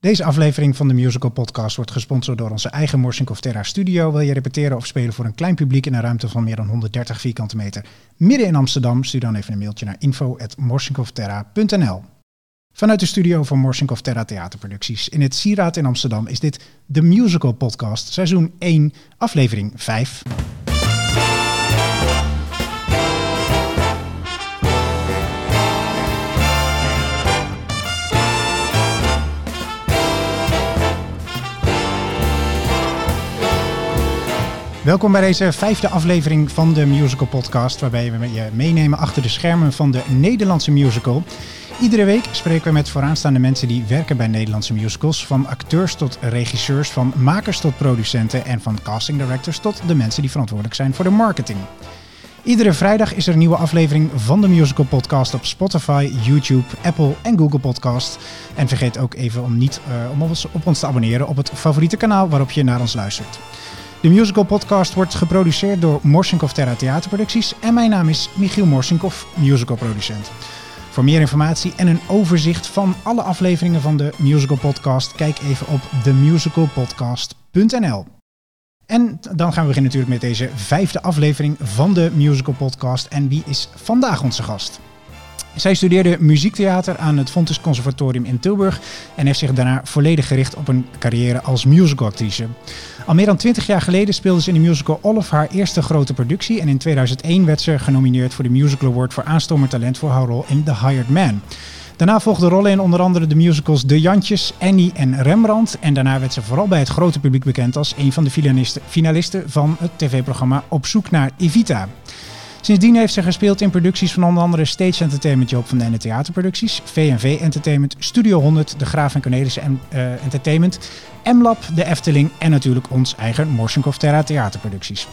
Deze aflevering van de Musical Podcast wordt gesponsord door onze eigen Morsink of Terra studio. Wil je repeteren of spelen voor een klein publiek in een ruimte van meer dan 130 vierkante meter midden in Amsterdam? Stuur dan even een mailtje naar info.morsinkofterra.nl Vanuit de studio van Morsink of Terra Theaterproducties in het Sieraad in Amsterdam is dit de Musical Podcast, seizoen 1, aflevering 5. Welkom bij deze vijfde aflevering van de Musical Podcast, waarbij we je meenemen achter de schermen van de Nederlandse musical. Iedere week spreken we met vooraanstaande mensen die werken bij Nederlandse musicals, van acteurs tot regisseurs, van makers tot producenten en van casting directors tot de mensen die verantwoordelijk zijn voor de marketing. Iedere vrijdag is er een nieuwe aflevering van de Musical Podcast op Spotify, YouTube, Apple en Google Podcast. En vergeet ook even om niet uh, om ons, op ons te abonneren op het favoriete kanaal waarop je naar ons luistert. De Musical Podcast wordt geproduceerd door Morsinkov Terra Theaterproducties en mijn naam is Michiel Morsinkov, musicalproducent. Voor meer informatie en een overzicht van alle afleveringen van de Musical Podcast, kijk even op themusicalpodcast.nl. En dan gaan we beginnen natuurlijk met deze vijfde aflevering van de Musical Podcast. En wie is vandaag onze gast? Zij studeerde muziektheater aan het Fontes Conservatorium in Tilburg en heeft zich daarna volledig gericht op een carrière als musicalactrice. Al meer dan 20 jaar geleden speelde ze in de musical Olive haar eerste grote productie en in 2001 werd ze genomineerd voor de Musical Award voor aanstormend talent voor haar rol in The Hired Man. Daarna volgden rollen in onder andere de musicals De Jantjes, Annie en Rembrandt. En daarna werd ze vooral bij het grote publiek bekend als een van de finalisten van het tv-programma Op zoek naar Evita. Sindsdien heeft ze gespeeld in producties van onder andere Stage Entertainment Joop van de Ende Theaterproducties, V&V Entertainment, Studio 100, De Graaf en Cornelissen uh, Entertainment, M-Lab, De Efteling en natuurlijk ons eigen Morsenkopf Terra Theaterproducties.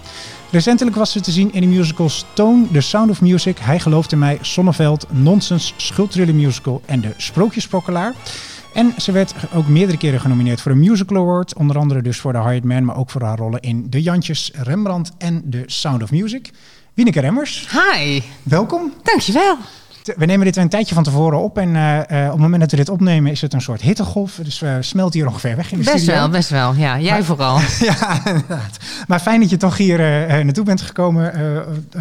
Recentelijk was ze te zien in de musicals Toon, The Sound of Music, Hij gelooft in mij, Sonneveld, Nonsens, Schuldtrillen Musical en De Sprookjesprokkelaar. En ze werd ook meerdere keren genomineerd voor een Musical Award. Onder andere dus voor The Hired Man, maar ook voor haar rollen in De Jantjes, Rembrandt en The Sound of Music. Wieneke Remmers. Hi. Welkom. Dankjewel. We nemen dit een tijdje van tevoren op en uh, uh, op het moment dat we dit opnemen is het een soort hittegolf. Dus we smelten hier ongeveer weg in de best studio. Best wel, best wel. Ja, jij maar, vooral. ja, inderdaad. Maar fijn dat je toch hier uh, naartoe bent gekomen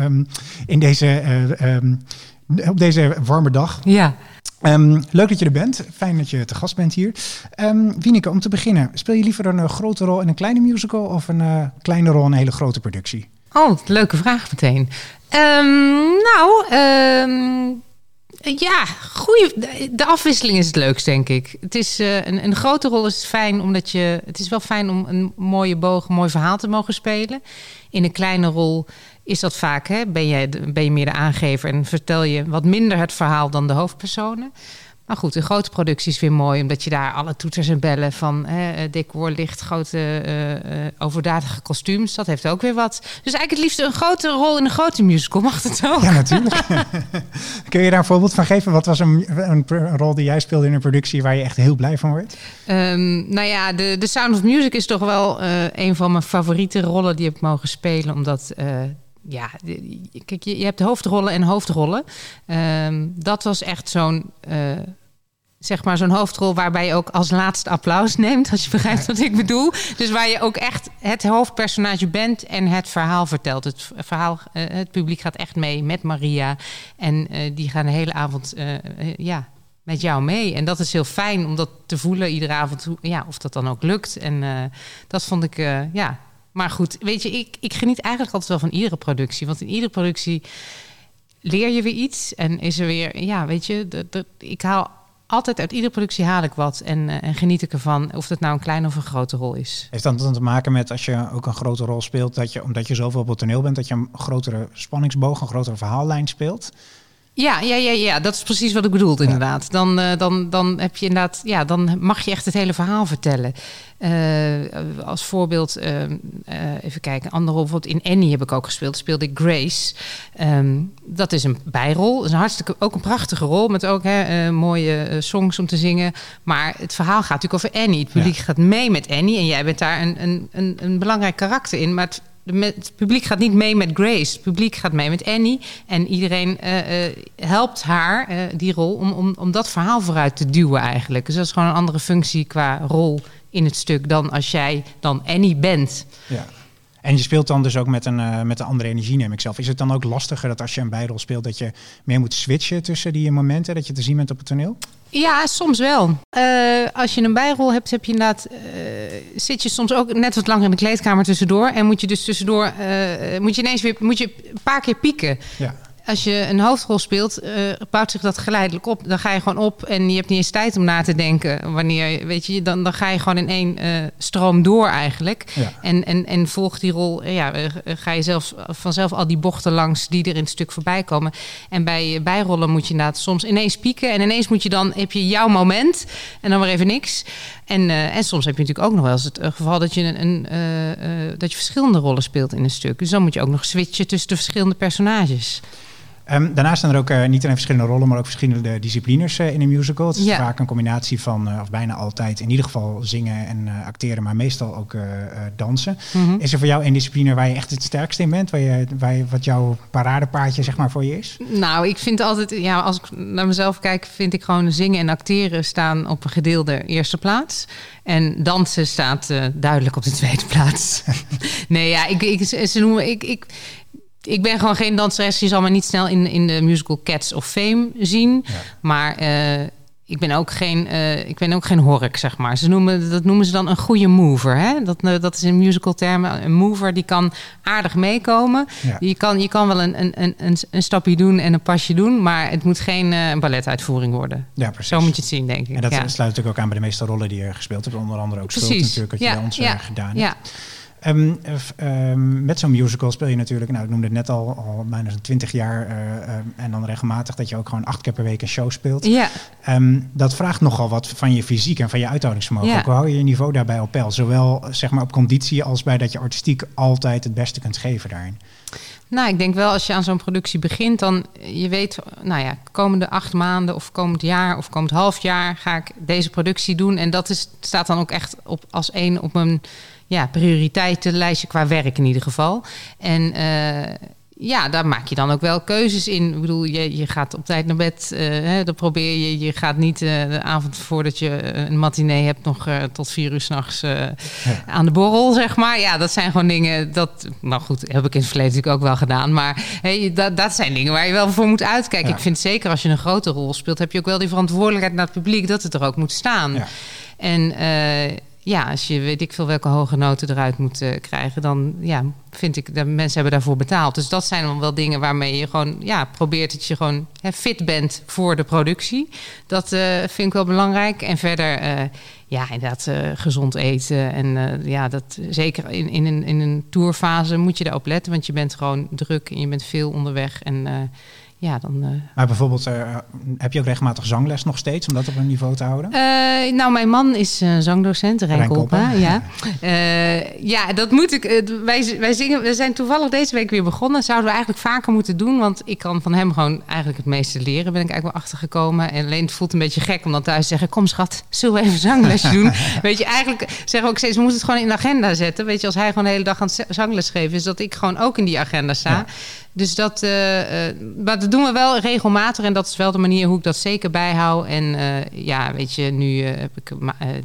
um, in deze, um, op deze warme dag. Ja. Um, leuk dat je er bent. Fijn dat je te gast bent hier. Um, Wieneke, om te beginnen. Speel je liever een grote rol in een kleine musical of een kleine rol in een hele grote productie? Oh, leuke vraag meteen. Um, nou, um, ja, goeie, de afwisseling is het leukst, denk ik. Het is, uh, een, een grote rol is fijn, omdat je... Het is wel fijn om een mooie boog, een mooi verhaal te mogen spelen. In een kleine rol is dat vaak, hè, ben, je, ben je meer de aangever... en vertel je wat minder het verhaal dan de hoofdpersonen. Maar goed, een grote productie is weer mooi, omdat je daar alle toeters en bellen van hè, decor, licht, grote uh, uh, overdadige kostuums, dat heeft ook weer wat. Dus eigenlijk het liefst een grote rol in een grote musical, mag het ook? Ja, natuurlijk. Kun je daar een voorbeeld van geven? Wat was een, een, een, rol die jij speelde in een productie waar je echt heel blij van werd? Um, nou ja, de, de Sound of Music is toch wel uh, een van mijn favoriete rollen die ik mogen spelen, omdat ja, kijk, je, je hebt hoofdrollen en hoofdrollen. Um, dat was echt zo'n. Uh, zeg maar zo'n hoofdrol waarbij je ook als laatste applaus neemt, als je begrijpt wat ik bedoel. Dus waar je ook echt het hoofdpersonage bent en het verhaal vertelt. Het verhaal, uh, het publiek gaat echt mee met Maria en uh, die gaan de hele avond, ja, met jou mee. En dat is heel fijn om dat te voelen iedere avond, ja, of dat dan ook lukt. En dat vond ik, ja, maar goed, weet je, ik, ik geniet eigenlijk altijd wel van iedere productie. Want in iedere productie leer je weer iets. En is er weer, ja, weet je, ik haal altijd uit iedere productie haal ik wat en, uh, en geniet ik ervan. Of het nou een kleine of een grote rol is. Heeft dat dan te maken met als je ook een grote rol speelt, dat je, omdat je zoveel op het toneel bent, dat je een grotere spanningsboog, een grotere verhaallijn speelt? Ja, ja, ja, ja, dat is precies wat ik bedoelde, inderdaad. Dan, uh, dan, dan heb je inderdaad, ja, dan mag je echt het hele verhaal vertellen. Uh, als voorbeeld, uh, even kijken, andere rol, bijvoorbeeld in Annie heb ik ook gespeeld, speelde ik Grace. Um, dat is een bijrol, dat is een hartstikke, ook een prachtige rol, met ook hè, mooie songs om te zingen. Maar het verhaal gaat natuurlijk over Annie. Het publiek ja. gaat mee met Annie en jij bent daar een, een, een, een belangrijk karakter in. Maar het, het publiek gaat niet mee met Grace. Het publiek gaat mee met Annie. En iedereen uh, uh, helpt haar, uh, die rol, om, om, om dat verhaal vooruit te duwen eigenlijk. Dus dat is gewoon een andere functie qua rol in het stuk dan als jij dan Annie bent. Ja. En je speelt dan dus ook met een, uh, met een andere energie, neem ik zelf. Is het dan ook lastiger dat als je een bijrol speelt, dat je meer moet switchen tussen die momenten dat je te zien bent op het toneel? Ja, soms wel. Uh, als je een bijrol hebt, heb je inderdaad, uh, zit je soms ook net wat langer in de kleedkamer tussendoor. En moet je dus tussendoor, moet je ineens weer, moet je een paar keer pieken. Ja als je een hoofdrol speelt, uh, bouwt zich dat geleidelijk op. Dan ga je gewoon op en je hebt niet eens tijd om na te denken. Wanneer, weet je, dan, dan ga je gewoon in één uh, stroom door eigenlijk. Ja. En, en, en volgt die rol, ja, ga je zelf, vanzelf al die bochten langs die er in het stuk voorbij komen. En bij bijrollen moet je inderdaad soms ineens pieken. En ineens moet je dan, heb je jouw moment en dan maar even niks. En, en soms heb je natuurlijk ook nog wel eens het geval dat je, een, dat je verschillende rollen speelt in een stuk. Dus dan moet je ook nog switchen tussen de verschillende personages. Um, daarnaast zijn er ook uh, niet alleen verschillende rollen, maar ook verschillende disciplines uh, in een musical. Het is vaak een combinatie van, uh, of bijna altijd, in ieder geval zingen en acteren, maar meestal ook dansen. Mm -hmm. Is er voor jou een discipline waar je echt het sterkste in bent? Waar je, waar je, wat jouw paradepaardje zeg maar voor je is? Nou, ik vind altijd, ja, als ik naar mezelf kijk, vind ik gewoon zingen en acteren staan op een gedeelde eerste plaats. En dansen staat duidelijk op de tweede plaats. nee, ja, ik, ik, ze noemen, ik, ik, ik ben gewoon geen danseres. Je zal me niet snel in, in de musical Cats of Fame zien. Ja. Maar uh, ik ben ook geen, uh, ik ben ook geen hork, zeg maar. Ze noemen, dat noemen ze dan een goede mover. Hè? Dat, uh, dat is in musical termen. Een mover die kan aardig meekomen. Ja. Je, kan, je kan wel een, een, een, een stapje doen en een pasje doen. Maar het moet geen balletuitvoering worden. Ja, precies. Zo moet je het zien, denk ik. En dat ja. sluit natuurlijk ook aan bij de meeste rollen die je gespeeld hebt. Onder andere ook Schuld natuurlijk, wat je bij ons gedaan hebt. Ja. Um, um, met zo'n musical speel je natuurlijk, nou ik noemde het net al, al bijna zo'n 20 jaar. Uh, uh, en dan regelmatig dat je ook gewoon acht keer per week een show speelt. Ja. Dat vraagt nogal wat van je fysiek en van je uithoudingsvermogen. Ja. Hoe hou je je niveau daarbij op peil? Zowel zeg maar, op conditie als bij dat je artistiek altijd het beste kunt geven daarin. Nou, ik denk wel als je aan zo'n productie begint, dan je weet, nou ja, komende acht maanden of komend jaar of komend half jaar ga ik deze productie doen. En dat is, staat dan ook echt op, als één op mijn ja, prioriteitenlijstje qua werk in ieder geval. En uh, ja, daar maak je dan ook wel keuzes in. Ik bedoel, je, je gaat op tijd naar bed. Uh, hè, dan probeer je. Je gaat niet uh, de avond voordat je een matinee hebt nog uh, tot vier uur s'nachts ja. aan de borrel, zeg maar. Ja, dat zijn gewoon dingen. Dat, nou goed, heb ik in het verleden natuurlijk ook wel gedaan. Maar hey, dat, dat zijn dingen waar je wel voor moet uitkijken. Ja. Ik vind zeker als je een grote rol speelt, heb je ook wel die verantwoordelijkheid naar het publiek dat het er ook moet staan. Ja. En ja, als je weet ik veel welke hoge noten eruit moet uh, krijgen, dan ja, vind ik dat mensen hebben daarvoor betaald. Dus dat zijn dan wel dingen waarmee je gewoon ja, probeert dat je gewoon hè, fit bent voor de productie. Dat uh, vind ik wel belangrijk. En verder, uh, ja, inderdaad, gezond eten. En ja, dat zeker in, in, een, in een tourfase moet je daarop letten, want je bent gewoon druk en je bent veel onderweg. En ja, dan. Uh... Maar bijvoorbeeld, uh, heb je ook regelmatig zangles nog steeds om dat op een niveau te houden? Uh, nou, mijn man is zangdocent, Rijn Kolpa. Ja. ja, dat moet ik. wij, wij zingen, we zijn toevallig deze week weer begonnen. Zouden we eigenlijk vaker moeten doen, want ik kan van hem gewoon eigenlijk het meeste leren. Ben ik eigenlijk wel achtergekomen. En alleen het voelt een beetje gek om dan thuis te zeggen: Kom, schat, zullen we even een zanglesje doen? Weet je, eigenlijk zeggen we ook steeds: We moeten het gewoon in de agenda zetten. Weet je, als hij gewoon de hele dag aan zangles geven is, dat ik gewoon ook in die agenda sta. Ja. Dus dat, uh, uh, maar dat doen we wel regelmatig. En dat is wel de manier hoe ik dat zeker bijhoud. En uh, ja, weet je, nu heb ik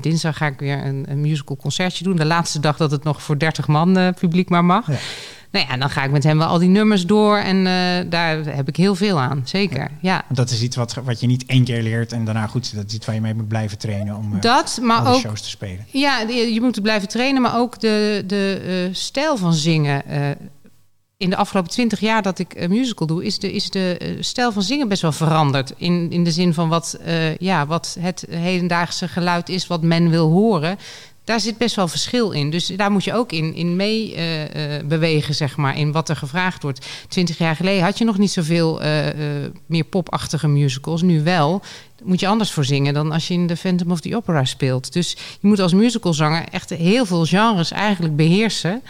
dinsdag ga ik weer een, een, musical concertje doen. De laatste dag dat het nog voor 30 man publiek maar mag. Ja. Nou ja, dan ga ik met hem wel al die nummers door. En daar heb ik heel veel aan, zeker. Ja. ja. Dat is iets wat, wat je niet één keer leert en daarna goed. Dat is iets waar je mee moet blijven trainen om dat, maar ook, shows te spelen. Ja, je, je moet blijven trainen. Maar ook de, de stijl van zingen in de afgelopen twintig jaar dat ik een musical doe, is de, is de uh, stijl van zingen best wel veranderd. In, in de zin van wat, uh, ja, wat het hedendaagse geluid is, wat men wil horen. Daar zit best wel verschil in. Dus daar moet je ook in, in mee uh, bewegen, zeg maar, in wat er gevraagd wordt. Twintig jaar geleden had je nog niet zoveel meer popachtige musicals. Nu wel. Moet je anders voor zingen dan als je in de Phantom of the Opera speelt. Dus je moet als musicalzanger echt heel veel genres eigenlijk beheersen.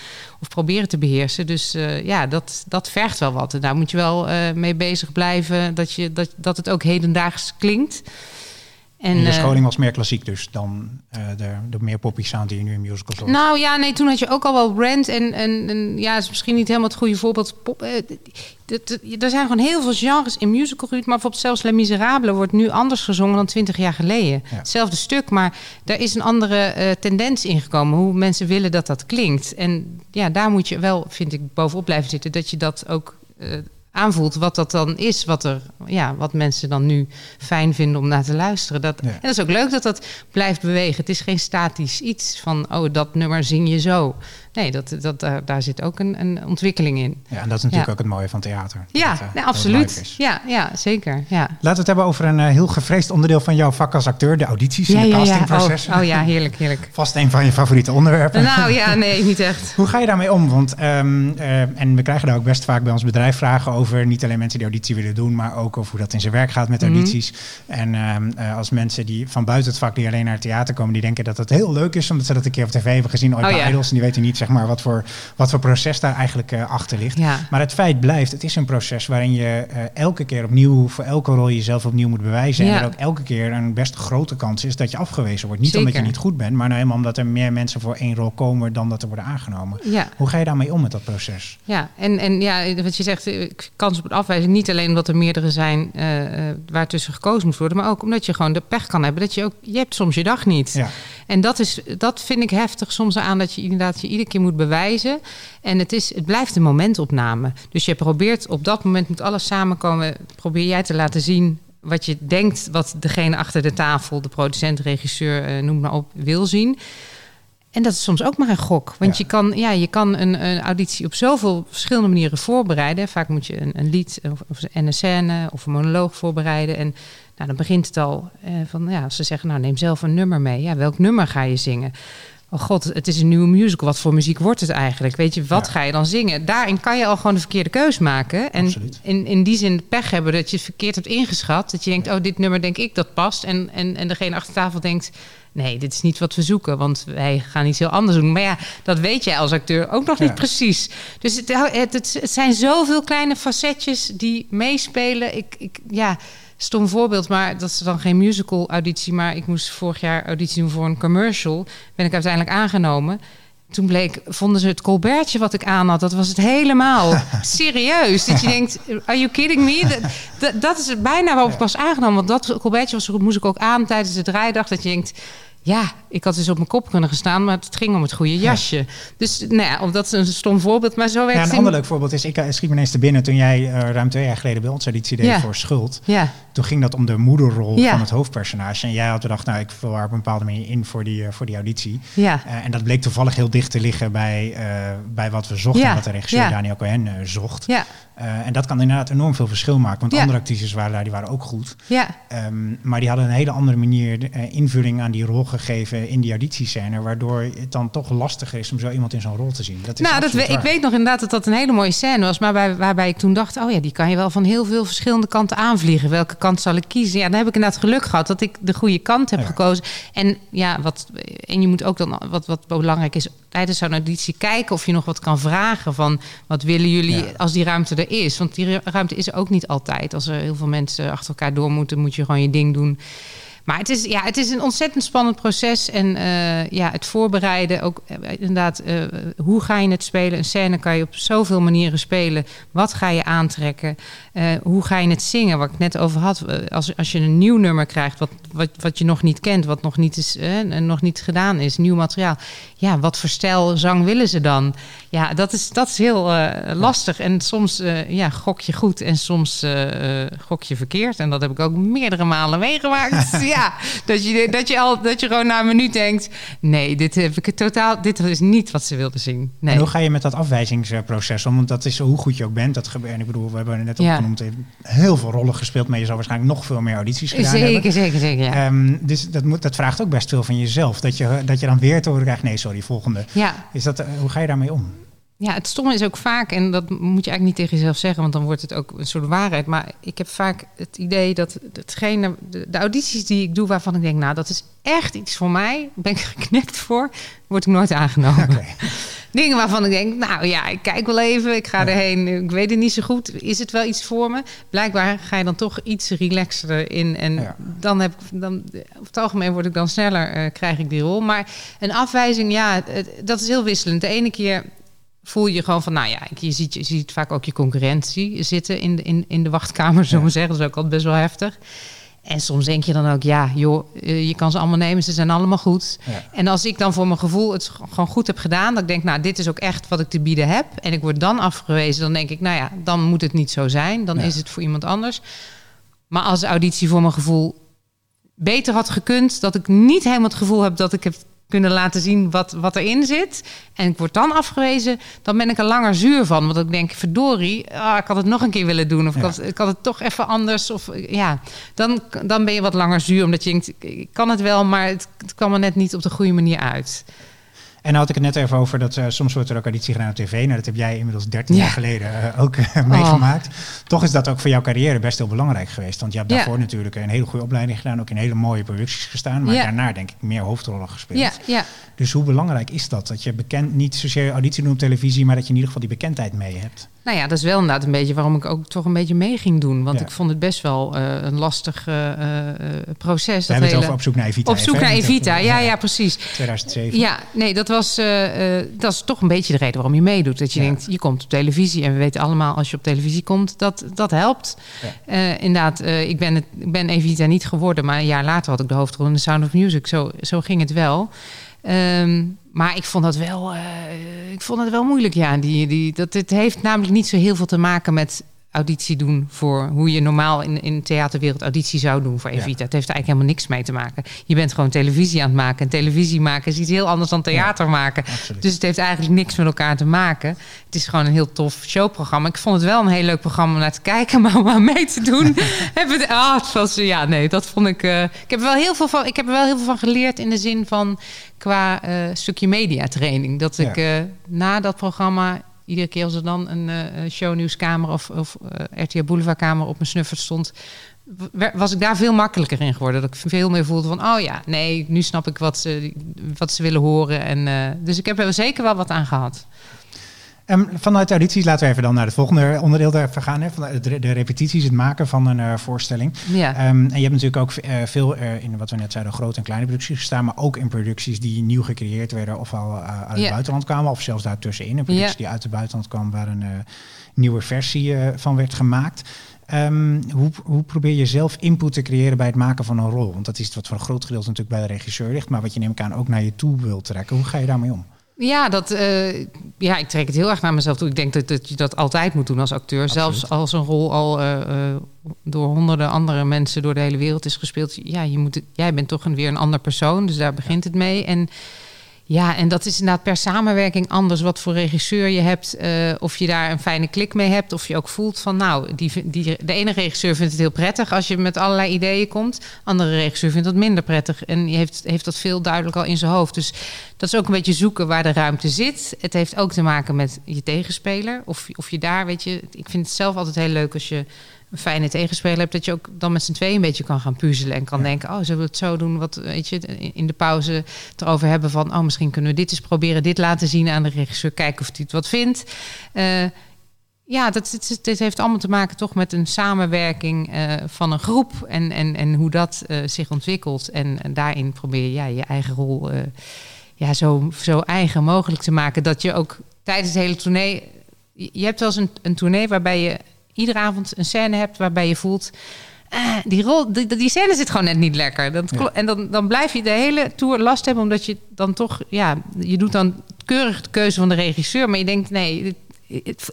Of proberen te beheersen. Dus uh, ja, dat, dat vergt wel wat. En daar moet je wel uh, mee bezig blijven. Dat, je, dat, dat het ook hedendaags klinkt. En, je eh, scholing was meer klassiek dus dan uh, de, de meer poppy sound die je nu in musicals hoort. Nou ja, nee, toen had je ook al wel Rand en, en, en ja, is misschien niet helemaal het goede voorbeeld. Pop, uh, er zijn gewoon heel veel genres in musical, maar bijvoorbeeld zelfs Les Miserables wordt nu anders gezongen dan twintig jaar geleden. Ja. Hetzelfde stuk, maar daar is een andere uh, tendens ingekomen. Hoe mensen willen dat dat klinkt. En ja, daar moet je wel, vind ik, bovenop blijven zitten. Dat je dat ook aanvoelt wat dat dan is, wat, er, ja, wat mensen dan nu fijn vinden om naar te luisteren. Dat, En dat is ook leuk dat dat blijft bewegen. Het is geen statisch iets van, oh, dat nummer zing je zo. Nee, dat, dat, daar, daar zit ook een, een ontwikkeling in. Ja, en dat is natuurlijk ook het mooie van theater. Ja, dat, uh, absoluut. Ja, ja, zeker. Ja. Laten we het hebben over een uh, heel gevreesd onderdeel van jouw vak als acteur, de audities en de castingproces. Oh, oh, ja, heerlijk, heerlijk. Vast een van je favoriete onderwerpen. Nou ja, nee, niet echt. Hoe ga je daarmee om? Want, um, uh, en we krijgen daar ook best vaak bij ons bedrijf vragen over, niet alleen mensen die auditie willen doen, maar ook over hoe dat in zijn werk gaat met audities. Mm -hmm. En um, als mensen die van buiten het vak, die alleen naar het theater komen, die denken dat het heel leuk is, omdat ze dat een keer op tv hebben gezien, ooit oh, bij Idols, en die weten niet zeg maar wat voor wat voor proces daar eigenlijk uh, achter ligt. Ja. Maar het feit blijft, het is een proces waarin je uh, elke keer opnieuw, voor elke rol jezelf opnieuw moet bewijzen. Ja. En er ook elke keer een best grote kans is dat je afgewezen wordt. Niet Zeker. omdat je niet goed bent, maar nou helemaal omdat er meer mensen voor één rol komen dan dat er worden aangenomen. Ja. Hoe ga je daarmee om met dat proces? Ja, en, en ja, wat je zegt, eh, kans op afwijzing, niet alleen omdat er meerdere zijn uh, waar tussen gekozen moet worden, maar ook omdat je gewoon de pech kan hebben. Dat je ook, je hebt soms je dag niet. Ja. En dat, is, dat vind ik heftig soms aan dat je inderdaad je iedere keer moet bewijzen. En het, is, het blijft een momentopname. Dus je probeert op dat moment moet alles samenkomen. Probeer jij te laten zien wat je denkt, wat degene achter de tafel, de producent, regisseur, uh, noem maar op, wil zien. En dat is soms ook maar een gok. Want ja. je kan, ja, je kan een, een, auditie op zoveel verschillende manieren voorbereiden. Vaak moet je een, een lied of, of een scène of een monoloog voorbereiden. En nou, dan begint het al eh, van, ja, als ze zeggen, nou neem zelf een nummer mee. Ja, welk nummer ga je zingen? Oh god, het is een nieuwe musical. Wat voor muziek wordt het eigenlijk? Weet je, wat ja. ga je dan zingen? Daarin kan je al gewoon de verkeerde keus maken. En in, in die zin pech hebben dat je het verkeerd hebt ingeschat. Dat je denkt, oh, dit nummer denk ik dat past. En, en, en degene achter tafel denkt, nee, dit is niet wat we zoeken. Want wij gaan iets heel anders doen. Maar ja, dat weet jij als acteur ook nog niet precies. Dus het, het, het, het zijn zoveel kleine facetjes die meespelen. Ik, ik, ja, stom voorbeeld, maar dat is dan geen musical auditie. Maar ik moest vorig jaar auditie doen voor een commercial. Ben ik uiteindelijk aangenomen. Toen bleek, vonden ze het colbertje wat ik aan had, dat was het helemaal. Serieus. Dat je denkt, are you kidding me? Dat, dat, dat is bijna waarop ik was aangenomen. Want dat colbertje was, moest ik ook aan tijdens de draaidag. Dat je denkt, ja, ik had dus op mijn kop kunnen gestaan, maar het ging om het goede jasje. Ja. Dus nou ja, of dat is een stom voorbeeld, maar zo werkt ja, Een ander leuk voorbeeld is, ik schiet me ineens te binnen toen jij uh, ruim twee jaar geleden bij ons editie deed ja. voor Schuld. Ja. Toen ging dat om de moederrol van het hoofdpersonage. En jij had gedacht, nou, ik vul haar op een bepaalde manier in voor die, uh, voor die auditie. Ja. Uh, en dat bleek toevallig heel dicht te liggen bij, bij wat we zochten en wat de regisseur Daniel Cohen zocht. Ja. En dat kan inderdaad enorm veel verschil maken. Want ja. andere actrices waren daar, die waren ook goed. Ja. Um, maar die hadden een hele andere manier invulling aan die rol gegeven in die auditiescène. Waardoor het dan toch lastiger is om zo iemand in zo'n rol te zien. Dat is nou, dat we, ik weet nog inderdaad dat dat een hele mooie scène was. Maar bij, waarbij ik toen dacht, oh ja, die kan je wel van heel veel verschillende kanten aanvliegen. Welke kant zal ik kiezen? Ja, dan heb ik inderdaad geluk gehad dat ik de goede kant heb ja. gekozen. En ja, wat, en je moet ook dan, wat, wat belangrijk is, tijdens zo'n auditie kijken of je nog wat kan vragen van wat willen jullie ja. als die ruimte er is. Want die ruimte is er ook niet altijd. Als er heel veel mensen achter elkaar door moeten, moet je gewoon je ding doen. Maar het is, ja, het is een ontzettend spannend proces. En uh, ja, het voorbereiden, ook uh, inderdaad, uh, hoe ga je het spelen? Een scène kan je op zoveel manieren spelen. Wat ga je aantrekken? hoe ga je het zingen? Wat ik net over had. Als, als je een nieuw nummer krijgt, wat, wat, wat je nog niet kent, wat nog niet, is, nog niet gedaan is, nieuw materiaal. Ja, wat voor stijl zang willen ze dan? Ja, dat is, dat is heel lastig. En soms ja, gok je goed en soms gok je verkeerd. En dat heb ik ook meerdere malen meegemaakt. ja, dat je, dat, je al, dat je gewoon na een minuut denkt... nee, dit heb ik totaal... dit is niet wat ze wilden zien. Nee. En hoe ga je met dat afwijzingsproces om? Want dat is hoe goed je ook bent. Dat gebeurt, ik bedoel, we hebben net Ja. opgenoemd... heel veel rollen gespeeld, maar je zal waarschijnlijk nog veel meer audities gedaan hebben. Zeker, zeker, zeker, ja. Ehm, dus dat, moet, dat vraagt ook best veel van jezelf. Dat je, dat je dan weer te horen krijgt... nee, sorry, volgende. Ja. Is dat, eh, hoe ga je daarmee om? Ja, het stomme is ook vaak, en dat moet je eigenlijk niet tegen jezelf zeggen, want dan wordt het ook een soort waarheid. Maar ik heb vaak het idee dat hetgene, de, de audities die ik doe, waarvan ik denk, nou, dat is echt iets voor mij, ben ik geknipt voor, word ik nooit aangenomen. Okay. dingen waarvan ik denk, nou ja, ik kijk wel even, ik ga erheen, ik weet het niet zo goed. Is het wel iets voor me? Blijkbaar ga je dan toch iets relaxter in. En dan heb ik, dan, op het algemeen word ik dan sneller, uh, krijg ik die rol. Maar een afwijzing, ja, dat is heel wisselend. De ene keer voel je gewoon van, nou ja, je ziet, je ziet vaak ook je concurrentie zitten in de, in, in de wachtkamer, zo maar zeggen. Dat is ook altijd best wel heftig. En soms denk je dan ook, ja, joh, eh, je kan ze allemaal nemen, ze zijn allemaal goed. En als ik dan voor mijn gevoel het gewoon goed heb gedaan, dat ik denk, nou, dit is ook echt wat ik te bieden heb. En ik word dan afgewezen, dan denk ik, nou ja, dan moet het niet zo zijn. Dan is het voor iemand anders. Maar als de auditie voor mijn gevoel beter had gekund, dat ik niet helemaal het gevoel heb dat ik heb kunnen laten zien wat, wat erin zit. En ik word dan afgewezen, dan ben ik er langer zuur van. Want ik denk, verdorie, ah, ik had het nog een keer willen doen. Of ik, had, ik had het toch even anders. Of ja, dan, dan ben je wat langer zuur. Omdat je denkt, ik kan het wel, maar het, het kwam er net niet op de goede manier uit. En dan had ik het net even over dat uh, soms wordt er ook auditie gedaan op tv. Nou, dat heb jij inmiddels 13 jaar geleden uh, ook uh, meegemaakt. Toch is dat ook voor jouw carrière best heel belangrijk geweest. Want je hebt daarvoor natuurlijk een hele goede opleiding gedaan. Ook in hele mooie producties gestaan. Maar daarna denk ik meer hoofdrollen gespeeld. Ja, ja. Dus hoe belangrijk is dat? Dat je bekend, niet zozeer auditie doet op televisie, maar dat je in ieder geval die bekendheid mee hebt. Nou ja, dat is wel inderdaad een beetje waarom ik ook toch een beetje mee ging doen. Want ik vond het best wel uh, een lastig proces. We hebben hele... het over op zoek naar Evita. Op zoek naar Evita, ja, ja, precies. 2007. Ja, nee, dat was dat is toch een beetje de reden waarom je meedoet. Dat je denkt, je komt op televisie. En we weten allemaal, als je op televisie komt, dat dat helpt. Ja. inderdaad, ik, ben het, ik ben Evita niet geworden. Maar een jaar later had ik de hoofdrol in The Sound of Music. Zo, zo ging het wel. Um, maar ik vond dat wel, ik vond het wel moeilijk. Ja, die, die, dat, het heeft namelijk niet zo heel veel te maken met auditie doen voor hoe je normaal in, in de theaterwereld auditie zou doen voor Evita. Het heeft er eigenlijk helemaal niks mee te maken. Je bent gewoon televisie aan het maken. En televisie maken is iets heel anders dan theater maken. Dus het heeft eigenlijk niks met elkaar te maken. Het is gewoon een heel tof showprogramma. Ik vond het wel een heel leuk programma om naar te kijken, maar om aan mee te doen. heb het, ah, het was, ja, nee, dat vond ik. Uh, ik heb er wel heel veel van. Ik heb er wel heel veel van geleerd in de zin van qua uh, stukje mediatraining. Dat ik uh, na dat programma iedere keer als er dan een uh, shownieuwskamer of, of uh, RTL Boulevardkamer op mijn snuffer stond, was ik daar veel makkelijker in geworden. Dat ik veel meer voelde van, oh ja, nee, nu snap ik wat ze, wat ze willen horen. En, uh, dus ik heb er zeker wel wat aan gehad. Um, vanuit de audities laten we even dan naar het volgende onderdeel even gaan. Hè, van de, de, repetities, het maken van een uh, voorstelling. Ja. Um, en je hebt natuurlijk ook uh, veel uh, in wat we net zeiden, grote en kleine producties gestaan. Maar ook in producties die nieuw gecreëerd werden of al uit ja. het buitenland kwamen. Of zelfs daartussenin. Een productie ja. die uit het buitenland kwam waar een nieuwe versie van werd gemaakt. Um, hoe, hoe, probeer je zelf input te creëren bij het maken van een rol? Want dat is wat voor een groot gedeelte natuurlijk bij de regisseur ligt. Maar wat je neem ik aan ook naar je toe wil trekken. Hoe ga je daarmee om? Ja, dat, uh, ja, ik trek het heel erg naar mezelf toe. Ik denk dat, dat je dat altijd moet doen als acteur. Absoluut. Zelfs als een rol al uh, uh, door honderden andere mensen door de hele wereld is gespeeld. Ja, je moet, jij bent toch een, weer een ander persoon, dus daar begint het mee. En ja, en dat is inderdaad per samenwerking anders wat voor regisseur je hebt. Uh, of je daar een fijne klik mee hebt. Of je ook voelt van nou, die, die, de ene regisseur vindt het heel prettig als je met allerlei ideeën komt. Andere regisseur vindt dat minder prettig. En die heeft, heeft dat veel duidelijk al in zijn hoofd. Dus dat is ook een beetje zoeken waar de ruimte zit. Het heeft ook te maken met je tegenspeler. Of, of je daar, weet je, ik vind het zelf altijd heel leuk als je een fijne tegenspeler hebt, dat je ook dan met z'n tweeën een beetje kan gaan puzzelen en kan ja. denken, oh, zullen we het zo doen? Wat weet je, in de pauze erover hebben van, oh, misschien kunnen we dit eens proberen, dit laten zien aan de regisseur, kijken of hij het wat vindt. Uh, ja, dat, dit, dit, heeft allemaal te maken toch met een samenwerking uh, van een groep en, en, en hoe dat uh, zich ontwikkelt. En, en, daarin probeer je ja, je eigen rol ja, zo, zo eigen mogelijk te maken dat je ook tijdens het hele tournee. Je hebt wel eens een, een tournee waarbij je iedere avond een scène hebt waarbij je voelt. Uh, die, rol, die, die scène zit gewoon net niet lekker. Dat, ja. En dan, dan blijf je de hele tour last hebben, omdat je dan toch, ja, je doet dan keurig de keuze van de regisseur, maar je denkt, nee,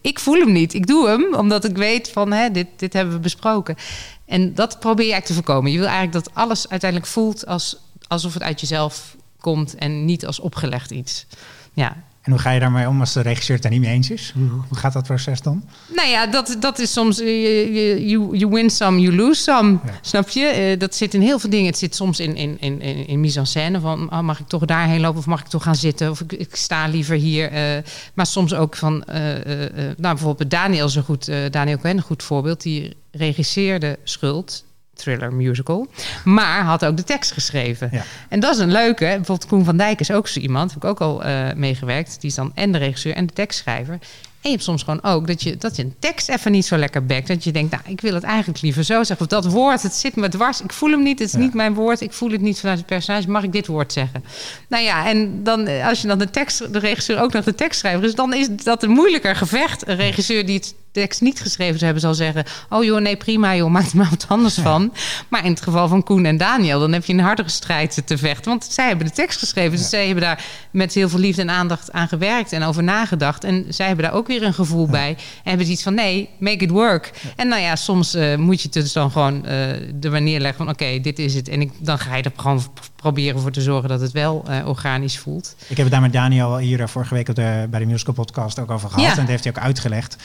ik voel hem niet. Ik doe hem, omdat ik weet van, hè, dit, dit hebben we besproken. En dat probeer je eigenlijk te voorkomen. Je wil eigenlijk dat alles uiteindelijk voelt als, alsof het uit jezelf komt en niet als opgelegd iets. Ja, en hoe ga je daarmee om als de regisseur het daar niet mee eens is? Hoe, hoe gaat dat proces dan? Nou ja, dat, dat is soms... You, you win some, you lose some. Ja. Snap je? Uh, dat zit in heel veel dingen. Het zit soms in, in, in, in mise en scène. Van, oh, mag ik toch daarheen lopen? Of mag ik toch gaan zitten? Of ik, ik sta liever hier. Uh, maar soms ook van... Nou, bijvoorbeeld Daniel is een goed... Daniel Cohen een goed voorbeeld. Die regisseerde Schuld thriller musical. Maar had ook de tekst geschreven. Ja. En dat is een leuke. Bijvoorbeeld Koen van Dijk is ook zo iemand. Heb ik ook al eh, meegewerkt. Die is dan en de regisseur en de tekstschrijver. En je hebt soms gewoon ook dat je, dat je een tekst even niet zo lekker bekt. Dat je denkt, nou, ik wil het eigenlijk liever zo zeggen. Of dat woord, het zit me dwars. Ik voel hem niet, het is Ja. niet mijn woord. Ik voel het niet vanuit het personage. Mag ik dit woord zeggen? Nou ja, en dan, eh, als je dan de tekst, de regisseur ook nog de tekstschrijver is... dan is dat een moeilijker gevecht. Een regisseur die het tekst niet geschreven zou hebben... zal zeggen, oh joh, nee, prima joh, maak er maar wat anders van. Maar in het geval van Koen en Daniel... dan heb je een hardere strijd te vechten. Want zij hebben de tekst geschreven. Dus Ja. zij hebben daar met heel veel liefde en aandacht aan gewerkt... en over nagedacht. En zij hebben daar ook weer een gevoel bij. En hebben iets van, nee, make it work. En nou ja, soms eh, moet je het dus dan gewoon eh de manier leggen van... oké, dit is het. En ik, dan ga je er gewoon proberen voor te zorgen... dat het wel eh, organisch voelt. Ik heb het daar met Daniel hier vorige week op de, bij de musical podcast ook over gehad. En dat heeft hij ook uitgelegd.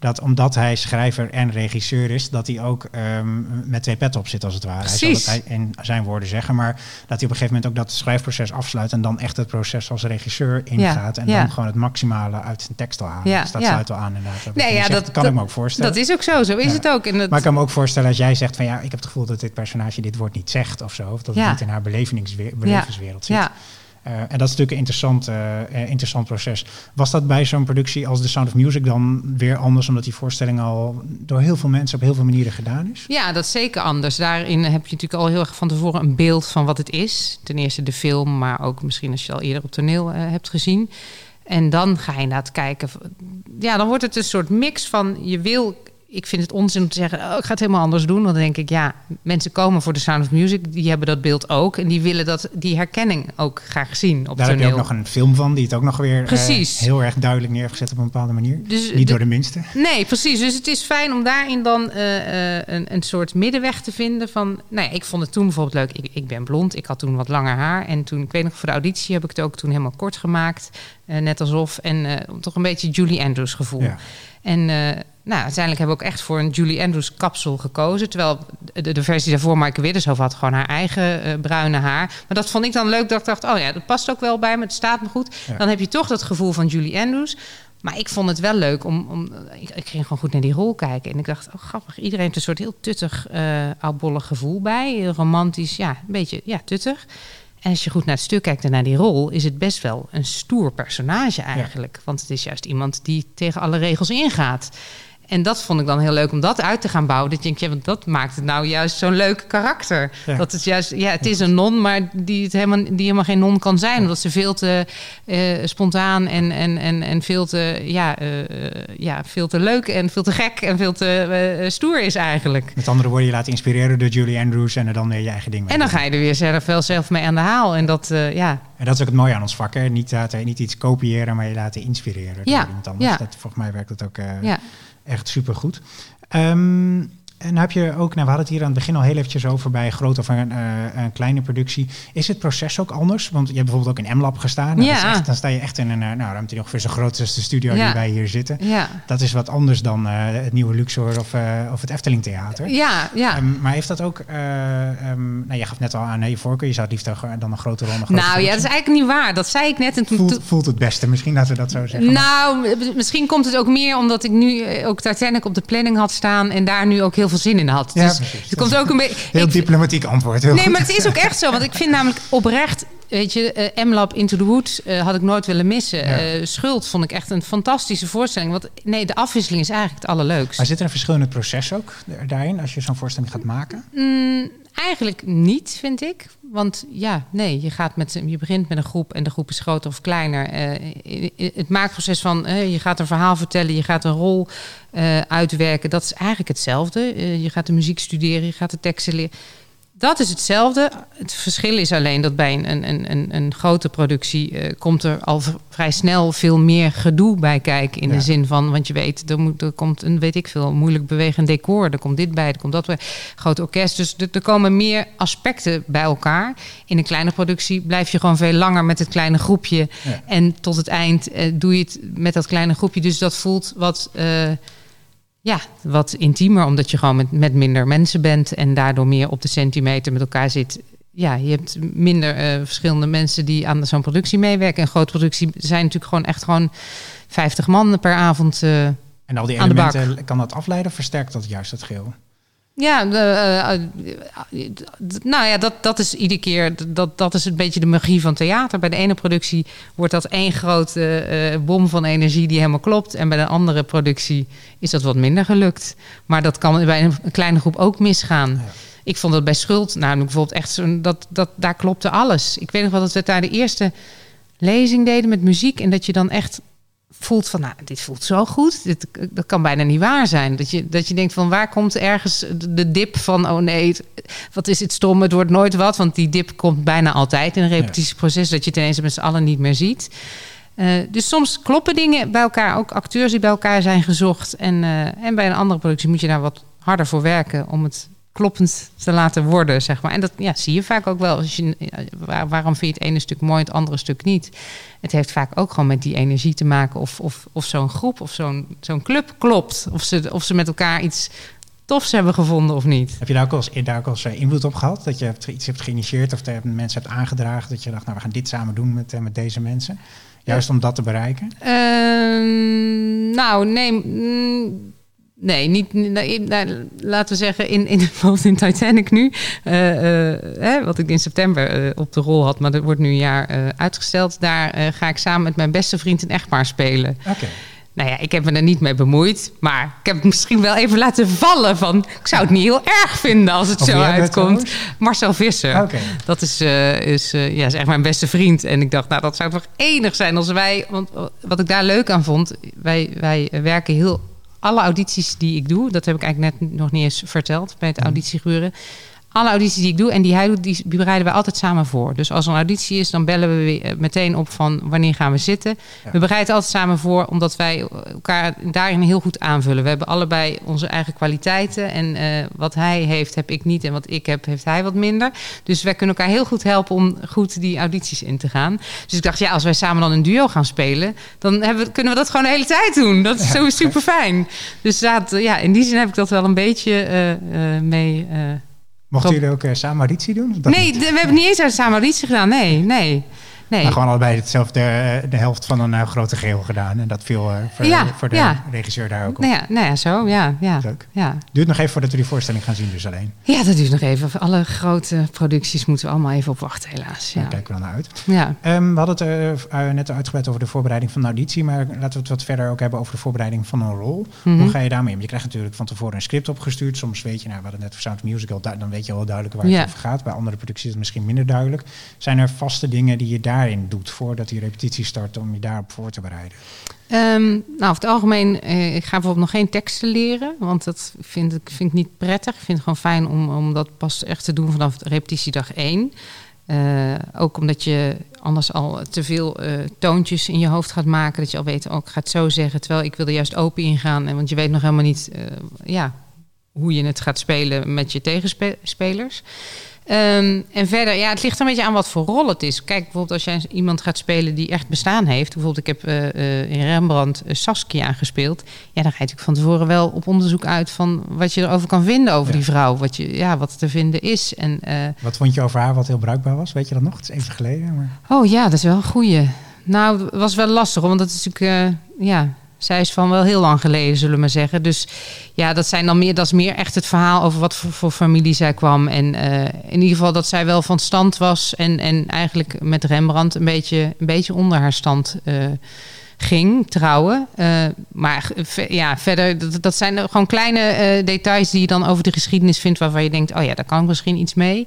Dat omdat hij schrijver en regisseur is, dat hij ook ehm, met twee petten op zit als het ware. Hij Precies. zal het in zijn woorden zeggen, maar dat hij op een gegeven moment ook dat schrijfproces afsluit en dan echt het proces als regisseur ingaat. en ja. dan gewoon het maximale uit zijn tekst wil halen. Ja, dus dat sluit wel aan inderdaad. Wat Nee, ja, zegt, dat- kan dat- ik me ook voorstellen. Dat is ook zo, zo is het ook. En dat, Maar ik kan me ook voorstellen als jij zegt van ja, ik heb het gevoel dat dit personage dit woord niet zegt of zo. Of dat het niet in haar belevingswe- belevenswereld zit. Eh, en dat is natuurlijk een interessant, eh, eh, interessant proces. Was dat bij zo'n productie als The Sound of Music dan weer anders, omdat die voorstelling al door heel veel mensen op heel veel manieren gedaan is? Ja, dat is zeker anders. Daarin heb je natuurlijk al heel erg van tevoren een beeld van wat het is. Ten eerste de film, maar ook misschien als je al eerder op toneel hebt gezien. En dan ga je inderdaad kijken. Ja, dan wordt het een soort mix van je wil. Ik vind het onzin om te zeggen, oh, ik ga het helemaal anders doen. Want dan denk ik, ja, mensen komen voor de Sound of Music, die hebben dat beeld ook. En die willen dat, die herkenning ook graag zien op Daar heb je ook nog een film van, die het ook nog weer eh, heel erg duidelijk neer heeft gezet op een bepaalde manier. Dus Niet door de minste. Nee, precies. Dus het is fijn om daarin dan eh, eh, een, een soort middenweg te vinden. Van, nou ja, ik vond het toen bijvoorbeeld leuk. Ik, ik ben blond. Ik had toen wat langer haar. En toen, ik weet nog, voor de auditie heb ik het ook toen helemaal kort gemaakt. Net alsof. En toch een beetje Julie Andrews gevoel. Ja. En nou, uiteindelijk hebben we ook echt voor een Julie Andrews kapsel gekozen. Terwijl de, de versie daarvoor, Maaike Widdershoofd, had gewoon haar eigen eh, bruine haar. Maar dat vond ik dan leuk, dat ik dacht, oh ja, dat past ook wel bij me. Het staat me goed. Ja. Dan heb je toch dat gevoel van Julie Andrews. Maar ik vond het wel leuk om. om ik, ik ging gewoon goed naar die rol kijken. En ik dacht, oh grappig. Iedereen heeft een soort heel tuttig, eh oudbollig gevoel bij. Heel romantisch, ja, een beetje ja, tuttig. En als je goed naar het stuk kijkt en naar die rol, is het best wel een stoer personage eigenlijk. Want het is juist iemand die tegen alle regels ingaat. En dat vond ik dan heel leuk om dat uit te gaan bouwen. Dat je denkt, ja, want dat maakt het nou juist zo'n leuk karakter. Ja. Dat het juist, ja, het is een non, maar die, het helemaal, die helemaal geen non kan zijn. Omdat ze veel te eh, spontaan en, en, en, en veel, te, ja, eh, ja, veel te leuk en veel te gek en veel te eh, stoer is eigenlijk. Met andere woorden, je laat inspireren door Julie Andrews en er dan weer je eigen ding mee En dan ga je er weer zelf wel zelf mee aan de haal. En dat, ja, En dat is ook het mooie aan ons vak. Hè? Niet, laten, niet iets kopiëren, maar je laten inspireren door Ja, iemand anders. ja. Dat, volgens mij werkt dat ook ja. Echt supergoed. Ehm en heb je ook, nou, we hadden het hier aan het begin al heel eventjes over bij grote of een, eh, een kleine productie. Is het proces ook anders? Want je hebt bijvoorbeeld ook in M-Lab gestaan. Nou, Ja. echt, dan sta je echt in een eh, nou, ruimte die ongeveer zo groot is als de studio Ja. die wij hier zitten. ja. Dat is wat anders dan eh, het nieuwe Luxor of, eh, of het Efteling Theater. Ja, ja. Ehm, maar heeft dat ook, ehm, nou, je gaf net al aan, je voorkeur, je zou het liefst dan een grote grote nou ja, dat is eigenlijk niet waar. Dat zei ik net. En toen, voelt, voelt het beste, misschien laten we dat zo zeggen. Nou, misschien komt het ook meer omdat ik nu ook Titanic op de planning had staan en daar nu ook heel veel zin in had. Dus er komt ook een beetje. Heel ik- diplomatiek antwoord. Heel Nee, goed. maar het is ook echt zo. Want ik vind namelijk oprecht, weet je, eh, M-Lab Into the Woods eh, had ik nooit willen missen. Ja. Eh, Schuld vond ik echt een fantastische voorstelling. Want nee, de afwisseling is eigenlijk het allerleukst. Maar zit er een verschil in het proces ook da- daarin, als je zo'n voorstelling gaat maken? Mm, eigenlijk niet, vind ik. Want ja, nee, je, gaat met, je begint met een groep en de groep is groter of kleiner. Eh, het maakproces van eh, je gaat een verhaal vertellen, je gaat een rol eh, uitwerken, dat is eigenlijk hetzelfde. Je gaat de muziek studeren, je gaat de teksten leren. Dat is hetzelfde. Het verschil is alleen dat bij een, een, een, een grote productie eh, komt er al vrij snel veel meer gedoe bij kijken. In Ja. de zin van, want je weet, er, moet, er komt een, weet ik veel, moeilijk bewegend decor. Er komt dit bij, er komt dat bij. Groot orkest. Dus er, er komen meer aspecten bij elkaar. In een kleine productie blijf je gewoon veel langer met het kleine groepje. Ja. En tot het eind eh, doe je het met dat kleine groepje. Dus dat voelt wat, eh, ja, wat intiemer, omdat je gewoon met, met minder mensen bent en daardoor meer op de centimeter met elkaar zit. Ja, je hebt minder eh, verschillende mensen die aan zo'n productie meewerken. Een grote productie zijn natuurlijk gewoon echt gewoon 50 man per avond. eh. En al die elementen, kan dat afleiden of versterkt dat juist het geheel? Ja, uh, uh, nou ja, dat, dat is iedere keer, dat, dat is een beetje de magie van theater. Bij de ene productie wordt dat één grote uh, bom van energie die helemaal klopt. En bij de andere productie is dat wat minder gelukt. Maar dat kan bij een, een kleine groep ook misgaan. Ja. Ik vond dat bij Schuld, nou bijvoorbeeld echt zo'n, dat, dat, daar klopte alles. Ik weet nog wel dat we daar de eerste lezing deden met muziek. En dat je dan echt voelt van, nou, dit voelt zo goed. Dit, dat kan bijna niet waar zijn. Dat je, dat je denkt van, waar komt ergens de dip van, oh nee, wat is het stom, het wordt nooit wat. Want die dip komt bijna altijd in een repetitieproces, dat je het ineens met z'n allen niet meer ziet. Uh, dus soms kloppen dingen bij elkaar, ook acteurs die bij elkaar zijn gezocht. En, uh, en bij een andere productie moet je daar wat harder voor werken om het kloppend te laten worden, zeg maar. En dat ja, zie je vaak ook wel. Als je, waar, waarom vind je het ene stuk mooi, het andere stuk niet? Het heeft vaak ook gewoon met die energie te maken... of, of, of zo'n groep of zo'n zo'n club klopt. Of ze, of ze met elkaar iets tofs hebben gevonden of niet. Heb je daar ook als, daar ook als invloed op gehad? Dat je iets hebt geïnitieerd of de mensen hebt aangedragen... dat je dacht, nou, we gaan dit samen doen met, met deze mensen? Juist om dat te bereiken? Uh, nou, nee... Mm, Nee, niet, nou, laten we zeggen, in, in, bijvoorbeeld in Titanic nu, uh, uh, hè, wat ik in september uh, op de rol had, maar dat wordt nu een jaar uitgesteld. Daar ga ik samen met mijn beste vriend een echtpaar spelen. Oké. Nou ja, ik heb me er niet mee bemoeid, maar ik heb het misschien wel even laten vallen van, ik zou het niet heel erg vinden als het of zo uitkomt. Marcel Visser. Okay. Dat is, is, ja, is echt mijn beste vriend. En ik dacht, nou, dat zou toch enig zijn als wij, want wat ik daar leuk aan vond, wij, wij werken heel alle audities die ik doe, dat heb ik eigenlijk net nog niet eens verteld bij het mm. Alle audities die ik doe en die hij doet, die bereiden we altijd samen voor. Dus als er een auditie is, dan bellen we weer meteen op van wanneer gaan we zitten. We bereiden altijd samen voor, omdat wij elkaar daarin heel goed aanvullen. We hebben allebei onze eigen kwaliteiten. En uh, wat hij heeft, heb ik niet. En wat ik heb, heeft hij wat minder. Dus wij kunnen elkaar heel goed helpen om goed die audities in te gaan. Dus ik dacht, ja, als wij samen dan een duo gaan spelen, dan hebben kunnen we dat gewoon de hele tijd doen. Dat is zo super fijn. Dus dat, ja, in die zin heb ik dat wel een beetje uh, uh, mee Mochten jullie ook uh, samen auditie doen? nee, we hebben niet eens uit samen auditie gedaan. Nee, nee. Nee. Maar gewoon allebei hetzelfde, eh, de helft van een uh, grote geheel gedaan. En dat viel uh, voor, ja, voor, de ja. regisseur daar ook op. Nou ja, nou ja zo, ja. ja, Leuk. ja. Duurt nog even voordat we die voorstelling gaan zien dus alleen. Ja, dat duurt nog even. Alle grote producties moeten we allemaal even op wachten helaas. Ja. Daar kijken we dan naar uit. Ja. Um, we hadden het net uitgebreid over de voorbereiding van de auditie. Maar laten we het wat verder ook hebben over de voorbereiding van een rol. Mm -hmm. Hoe ga je daarmee om? Je krijgt natuurlijk van tevoren een script opgestuurd. Soms weet je, nou, we hadden net voor Sound Musical. Dan weet je wel duidelijk waar het over gaat. Bij andere producties is het misschien minder duidelijk. Zijn er vaste dingen die je daarin doet voor dat die repetitie start om je daarop voor te bereiden? Um, nou, over het algemeen, eh, ik ga bijvoorbeeld nog geen teksten leren, want dat vind ik, vind ik niet prettig. Ik vind het gewoon fijn om, om dat pas echt te doen vanaf repetitiedag 1. Uh, ook omdat je anders al te veel uh, toontjes in je hoofd gaat maken. Dat je al weet, oh, ik ga zo zeggen. Terwijl ik wil er juist open ingaan. En want je weet nog helemaal niet uh, ja, hoe je het gaat spelen met je tegenspelers. Um, en verder, ja, het ligt een beetje aan wat voor rol het is. Kijk, bijvoorbeeld als jij iemand gaat spelen die echt bestaan heeft. Bijvoorbeeld, ik heb uh, uh, in Rembrandt uh, Saskia gespeeld. Ja, dan ga je natuurlijk van tevoren wel op onderzoek uit van wat je erover kan vinden over ja. die vrouw. Wat, je, ja, wat te vinden is. En, wat vond je over haar wat heel bruikbaar was? Weet je dat nog? Het is even geleden. Maar... Oh ja, dat is wel een goeie. Nou, het was wel lastig, want dat is natuurlijk, ja, zij is van wel heel lang geleden, zullen we maar zeggen. Dus ja, dat, zijn dan meer, dat is meer echt het verhaal over wat voor, familie zij kwam. En uh, in ieder geval dat zij wel van stand was. En, en eigenlijk met Rembrandt een beetje, een beetje onder haar stand uh, ging trouwen. Uh, maar ja, verder, dat, dat zijn gewoon kleine details die je dan over de geschiedenis vindt. Waarvan je denkt, oh ja, daar kan ik misschien iets mee.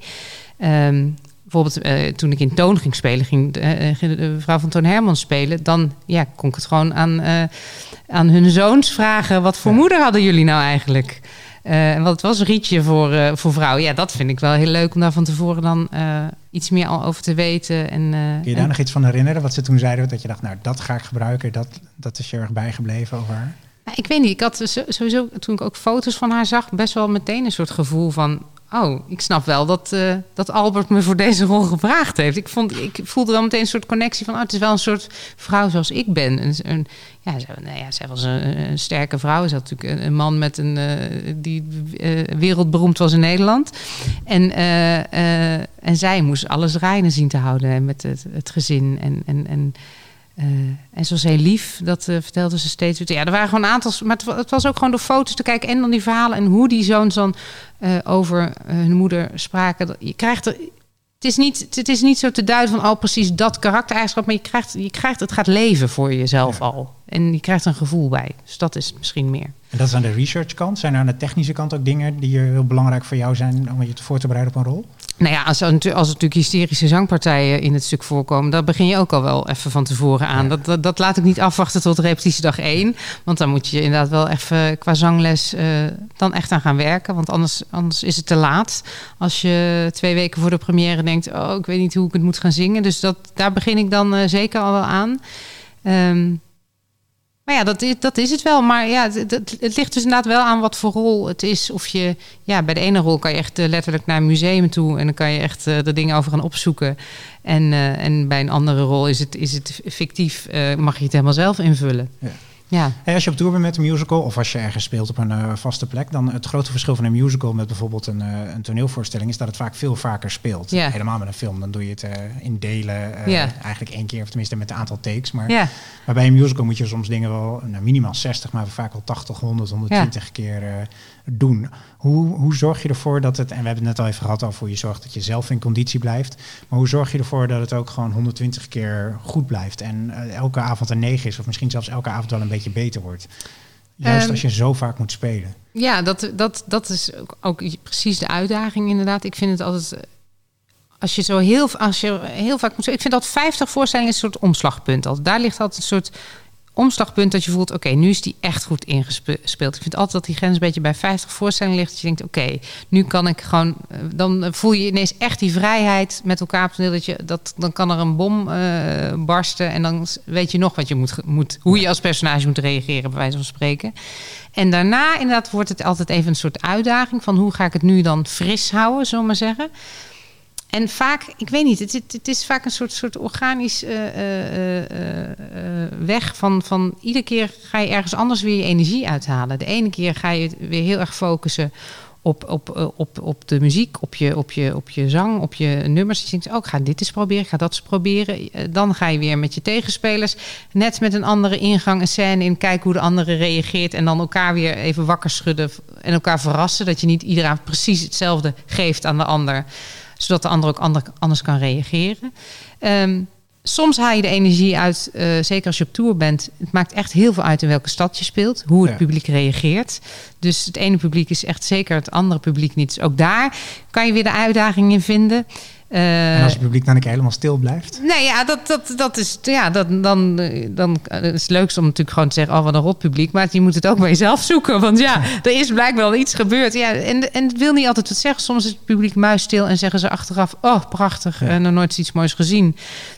Um, bijvoorbeeld uh, toen ik in Toon ging spelen, ging uh, de vrouw van Toon Hermans spelen, dan ja, kon ik het gewoon aan, uh, aan hun zoons vragen: wat voor ja. moeder hadden jullie nou eigenlijk? En wat was Rietje voor, voor vrouw? Ja, dat vind ik wel heel leuk om daar van tevoren dan iets meer al over te weten. En, Kun je daar en... nog iets van herinneren? Wat ze toen zeiden, dat je dacht, nou, dat ga ik gebruiken, dat, dat is je erg bijgebleven over haar? Nou, ik weet niet, ik had sowieso, toen ik ook foto's van haar zag, best wel meteen een soort gevoel van oh, ik snap wel dat, uh, dat Albert me voor deze rol gevraagd heeft. Ik, vond, ik voelde wel meteen een soort connectie van, oh, het is wel een soort vrouw zoals ik ben. Een, een, ja, zij, nou ja, zij was een, sterke vrouw. Ze had natuurlijk een, man met een, uh, die uh, wereldberoemd was in Nederland. En, en zij moest alles reinen zien te houden met het, het gezin. En, en, en Uh, en zoals heel lief, dat uh, vertelde ze steeds. Ja, er waren gewoon een aantal. Maar het, het, was ook gewoon door foto's te kijken en dan die verhalen en hoe die zoons dan uh, over hun moeder spraken. Je krijgt er. Het is, niet, het is niet zo te duiden van al oh, precies dat karaktereigenschap, maar je krijgt, je krijgt het gaat leven voor jezelf ja. al. En je krijgt een gevoel bij. Dus dat is misschien meer. En dat is aan de research kant. Zijn er aan de technische kant ook dingen die heel belangrijk voor jou zijn om je voor te bereiden op een rol? Nou ja, als er, als er natuurlijk hysterische zangpartijen in het stuk voorkomen, dan begin je ook al wel even van tevoren aan. Dat, dat, dat, laat ik niet afwachten tot repetitiedag 1. Want dan moet je inderdaad wel even qua zangles uh, dan echt aan gaan werken. Want anders, anders is het te laat. Als je twee weken voor de première denkt, oh, ik weet niet hoe ik het moet gaan zingen. Dus dat, daar begin ik dan uh, zeker al wel aan. Um, maar ja, dat is, dat is het wel. Maar ja, het, het, ligt dus inderdaad wel aan wat voor rol het is. Of je, ja, bij de ene rol kan je echt uh, letterlijk naar een museum toe en dan kan je echt uh, de dingen over gaan opzoeken. En, uh, en bij een andere rol is het, is het fictief, mag je het helemaal zelf invullen. Ja. Ja. Als je op tour bent met een musical of als je ergens speelt op een uh, vaste plek, dan het grote verschil van een musical met bijvoorbeeld een, uh, een toneelvoorstelling is dat het vaak veel vaker speelt. Ja. Helemaal met een film, dan doe je het uh, in delen, ja. eigenlijk één keer of tenminste met een aantal takes. Maar, ja. maar bij een musical moet je soms dingen wel nou, minimaal 60, maar vaak wel 80, 100, 120 keer doen. Hoe, hoe zorg je ervoor dat het, en we hebben het net al even gehad over hoe je zorgt dat je zelf in conditie blijft, maar hoe zorg je ervoor dat het ook gewoon 120 keer goed blijft en elke avond een 9 is of misschien zelfs elke avond wel een beetje beter wordt? Juist um, als je zo vaak moet spelen. Ja, dat, dat, dat is ook, ook, precies de uitdaging inderdaad. Ik vind het altijd... Als je zo heel, als je heel vaak moet... Ik vind dat 50 voorstellingen een soort omslagpunt. Daar ligt altijd een soort omslagpunt dat je voelt, oké, nu is die echt goed ingespeeld. Ik vind altijd dat die grens een beetje bij 50 voorstellingen ligt. Dat je denkt, oké, nu kan ik gewoon... eh, Dan voel je ineens echt die vrijheid met elkaar. Dat je, dat, dan kan er een bom uh, barsten en dan weet je nog wat je moet, moet... Hoe je als personage moet reageren, bij wijze van spreken. En daarna inderdaad wordt het altijd even een soort uitdaging... van hoe ga ik het nu dan fris houden, zullen we maar zeggen... En vaak, ik weet niet, het, het is vaak een soort, soort organisch uh, uh, uh, weg van, van iedere keer ga je ergens anders weer je energie uithalen. De ene keer ga je weer heel erg focussen op, op, op, op de muziek, op je, op, je, op je zang, op je nummers. Je denkt, oh, ga dit eens proberen, ik ga dat eens proberen. Dan ga je weer met je tegenspelers net met een andere ingang een scène in, kijken hoe de andere reageert en dan elkaar weer even wakker schudden en elkaar verrassen. Dat je niet iedereen precies hetzelfde geeft aan de ander zodat de ander ook ander, anders kan reageren. Um, soms haal je de energie uit, uh, zeker als je op tour bent. Het maakt echt heel veel uit in welke stad je speelt, hoe het ja. publiek reageert. Dus het ene publiek is echt zeker het andere publiek niet. Dus ook daar kan je weer de uitdaging in vinden. Uh, en als het publiek dan keer helemaal stil blijft? Nee, ja, dat, dat, dat is, ja, dat, dan, dan is het leukst om natuurlijk gewoon te zeggen: Oh, wat een rot publiek. Maar je moet het ook bij jezelf zoeken. Want ja, er is blijkbaar wel iets gebeurd. Ja, en, en het wil niet altijd wat zeggen. Soms is het publiek muisstil en zeggen ze achteraf: Oh, prachtig. Ja. En nog nooit iets moois gezien.